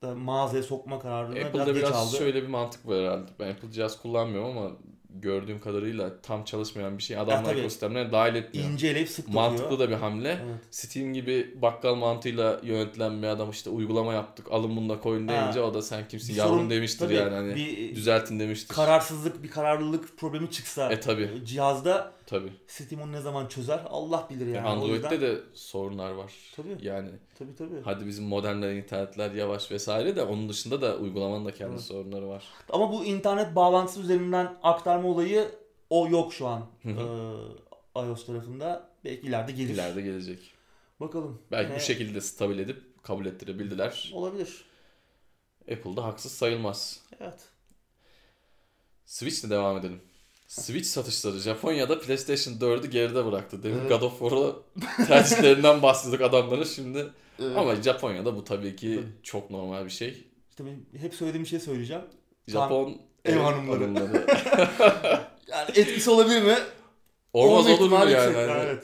da mağazaya sokma kararını biraz Apple'da geç biraz aldı. şöyle bir mantık var herhalde. Ben Apple cihaz kullanmıyorum ama gördüğüm kadarıyla tam çalışmayan bir şey adamlar tabii. ekosistemlerine dahil etmiyor. İnceleyip sık dokuyor. Mantıklı da bir hamle. Evet. Steam gibi bakkal mantığıyla yönetilen bir adam işte uygulama yaptık alın bunu da koyun Ha. deyince o da sen kimsin Bir yavrum sorun- demiştir tabii yani hani bir düzeltin demiştir. kararsızlık, bir kararlılık problemi çıksa E tabi cihazda tabi. Steam onu ne zaman çözer Allah bilir yani. Android'de yüzden- de sorunlar var. Tabii. Yani Tabii tabii. hadi bizim modernler internetler yavaş vesaire de onun dışında da uygulamanın da kendi Evet. sorunları var. Ama bu internet bağlantısı üzerinden aktarma olayı o yok şu an ee, iOS tarafında. Belki ileride gelir. İleride gelecek. Bakalım. Belki Yine bu şekilde stabil edip kabul ettirebildiler. Olabilir. Apple'da haksız sayılmaz. Evet. Switch'le devam edelim. Switch satışları Japonya'da PlayStation 4'ü geride bıraktı. Demin Evet. God of War'a tercihlerinden <laughs> bahsediyorduk adamların şimdi. Ama Japonya'da bu tabii ki Tabii. çok normal bir şey. İşte ben hep söylediğim şey söyleyeceğim. Japon ev ev hanımları. hanımları. <laughs> Yani etkisi olabilir mi? Olmaz Olma olur mu yani? Hani- Evet.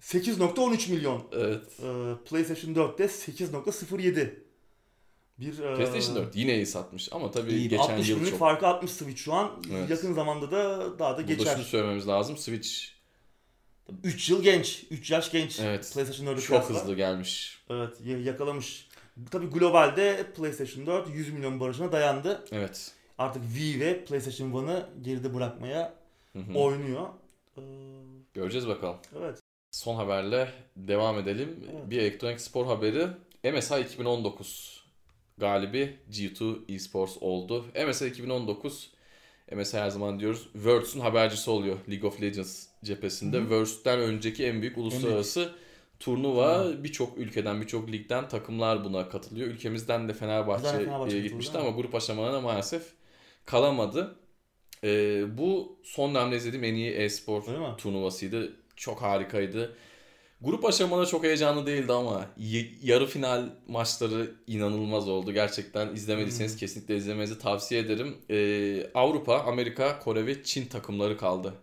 8.13 milyon. Evet. Ee, PlayStation 4'te 8.07. Bir e, PlayStation 4 yine iyi satmış ama tabii iyi. geçen 60 yıl çok. farkı atmış Switch şu an. Evet. Yakın zamanda da daha da Burada geçer. şunu söylememiz lazım. Switch 3 yıl genç. 3 yaş genç. Evet. PlayStation 4'ü çok kıyasla. hızlı gelmiş. Evet yakalamış. Tabii globalde PlayStation 4 100 milyon barajına dayandı. Evet. Artık Wii ve PlayStation 1'ı geride bırakmaya Hı hı. oynuyor. Ee, Göreceğiz bakalım. evet. Son haberle devam edelim. Evet. Bir elektronik spor haberi. MSI 2019 galibi G2 Esports oldu. MSI 2019 MSI her zaman diyoruz Worlds'un habercisi oluyor League of Legends cephesinde. Worlds'ten önceki en büyük uluslararası turnuva. Hı. Birçok ülkeden, birçok ligden takımlar buna katılıyor. Ülkemizden de Fenerbahçe, Fenerbahçe gitmişti ama grup aşamalarına maalesef kalamadı. Ee, bu son dönemde izlediğim en iyi e-spor turnuvasıydı. Çok harikaydı. Grup aşamaları çok heyecanlı değildi ama yarı final maçları inanılmaz oldu. Gerçekten izlemediyseniz Hmm. kesinlikle izlemenizi tavsiye ederim. Ee, Avrupa, Amerika, Kore ve Çin takımları kaldı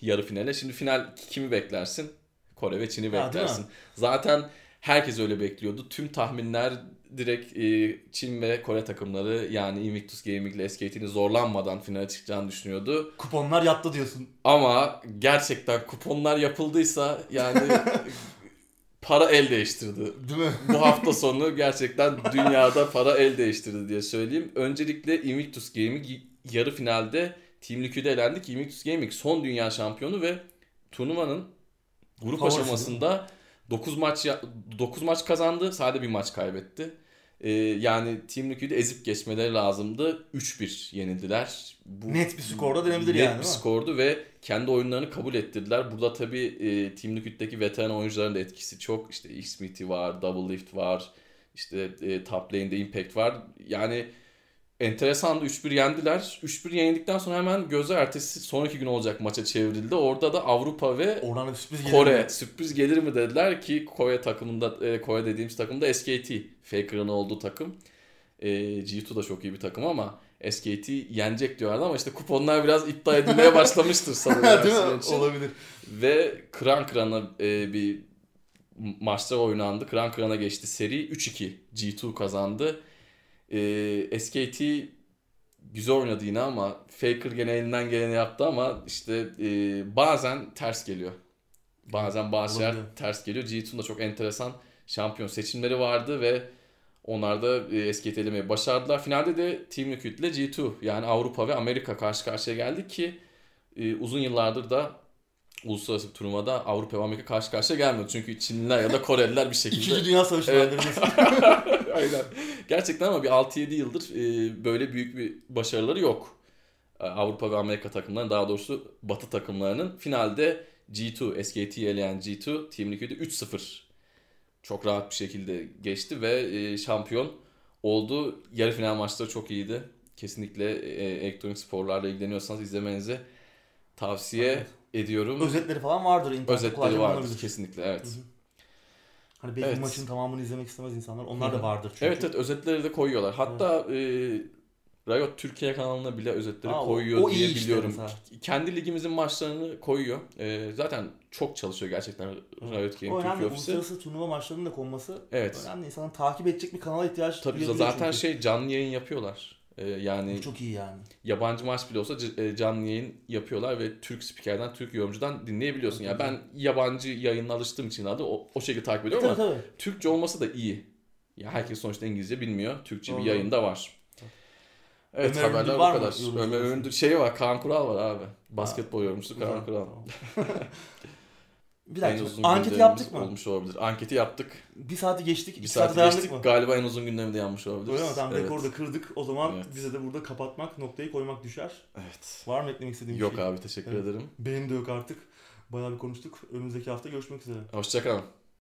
yarı finale. Şimdi final kimi beklersin? Kore ve Çin'i Ha, beklersin. Zaten herkes öyle bekliyordu. Tüm tahminler direkt e, Çin ve Kore takımları yani Invictus Gaming ile SKT'nin zorlanmadan finale çıkacağını düşünüyordu. Kuponlar yattı diyorsun. Ama gerçekten kuponlar yapıldıysa yani <laughs> para el değiştirdi. Değil mi? Bu hafta sonu gerçekten dünyada para el değiştirdi diye söyleyeyim. Öncelikle Invictus Gaming yarı finalde Team Liquid'e elendi ki Invictus Gaming son dünya şampiyonu ve turnuvanın grup Favorisi aşamasında 9 maç 9 maç kazandı. Sadece bir maç kaybetti. Ee, yani Team Liquid'i ezip geçmeleri lazımdı. 3-1 yenildiler. Bu Net bir skorda denebilir net yani, bir değil mi? skordu ve kendi oyunlarını kabul ettirdiler. Burada tabii e, Team Liquid'deki veteran oyuncuların da etkisi çok. İşte X-Smithy var, Double Lift var, işte e, top lane'de Impact var. Yani enteresandı 3-1 yendiler. 3-1 yenildikten sonra hemen gözler ertesi sonraki gün olacak maça çevrildi. Orada da Avrupa ve Oradan bir sürpriz gelir Kore mi? sürpriz gelir mi dediler ki Kore takımında e, Kore dediğimiz takımda SKT Faker'ın olduğu takım. E, G2 da çok iyi bir takım ama SKT yenecek diyorlardı ama işte kuponlar biraz iddia edilmeye <laughs> başlamıştır sanırım. Değil Ersin mi? için. Olabilir. Ve kıran kırana e, bir maçlar oynandı. Kıran kırana geçti seri. 3-2 G2 kazandı. E, SKT güzel oynadı yine ama Faker gene elinden geleni yaptı ama işte e, bazen ters geliyor. Bazen bazı şeyler ters geliyor. G2'nun da çok enteresan şampiyon seçimleri vardı ve onlar da e, SKT elemeyi başardılar. Finalde de Team Liquid ile G2 yani Avrupa ve Amerika karşı karşıya geldi ki e, uzun yıllardır da uluslararası bir turnuvada Avrupa ve Amerika karşı karşıya gelmiyordu. Çünkü Çinliler ya da Koreliler bir şekilde İkinci Dünya Savaşı Evet. <laughs> Aynen. Gerçekten ama bir 6-7 yıldır e, böyle büyük bir başarıları yok. E, Avrupa ve Amerika takımlarının daha doğrusu Batı takımlarının finalde G2, SKT'yi eleyen G2 Team Liquid'i 3-0 çok rahat bir şekilde geçti ve e, şampiyon oldu. Yarı final maçları çok iyiydi. Kesinlikle elektronik sporlarla ilgileniyorsanız izlemenizi tavsiye Evet. Ediyorum. Özetleri falan vardır. internette Özetleri vardır kesinlikle evet. Hani belki Evet. maçın tamamını izlemek istemez insanlar. Onlar da vardır çünkü. Evet evet özetleri de koyuyorlar. Hatta e, Riot Türkiye kanalına bile özetleri Aa, o- koyuyor o iyi diye işte biliyorum. mesela. Kendi ligimizin maçlarını koyuyor. E, zaten çok çalışıyor gerçekten Riot O Game. Türkiye ofisi. Uluslararası turnuva maçlarının da konması Evet. önemli. İnsanın takip edecek bir kanala ihtiyaç Tabii zaten çünkü. şey canlı yayın yapıyorlar. E, yani Bu çok iyi yani. yabancı maç bile olsa e, canlı yayın yapıyorlar ve Türk spikerden, Türk yorumcudan dinleyebiliyorsun. Yani ben yabancı yayına alıştığım için adı o, o şekilde takip ediyorum Tabii ama tabii. Türkçe olması da iyi. Ya herkes sonuçta İngilizce bilmiyor. Türkçe bir Doğru. yayın da var. Evet Ömer haberler bu mı kadar. yorumcu Ömer? Öndür şey var. Kaan Kural var abi. Basketbol yorumcusu Kaan Kural. <laughs> bir En dakika. uzun Anket yaptık mı? Olmuş olabilir. Anketi yaptık. Bir saati geçtik. Bir iki saat saat dayandık geçtik. mı? Galiba en uzun gündemde yanmış olabilir. Öyle mi? Tamam evet. rekoru da kırdık. O zaman Evet. bize de burada kapatmak, noktayı koymak düşer. Evet. Var mı eklemek istediğin bir Yok şey? abi teşekkür Evet. ederim. Benim de yok artık. Bayağı bir konuştuk. Önümüzdeki hafta görüşmek üzere. Hoşçakalın.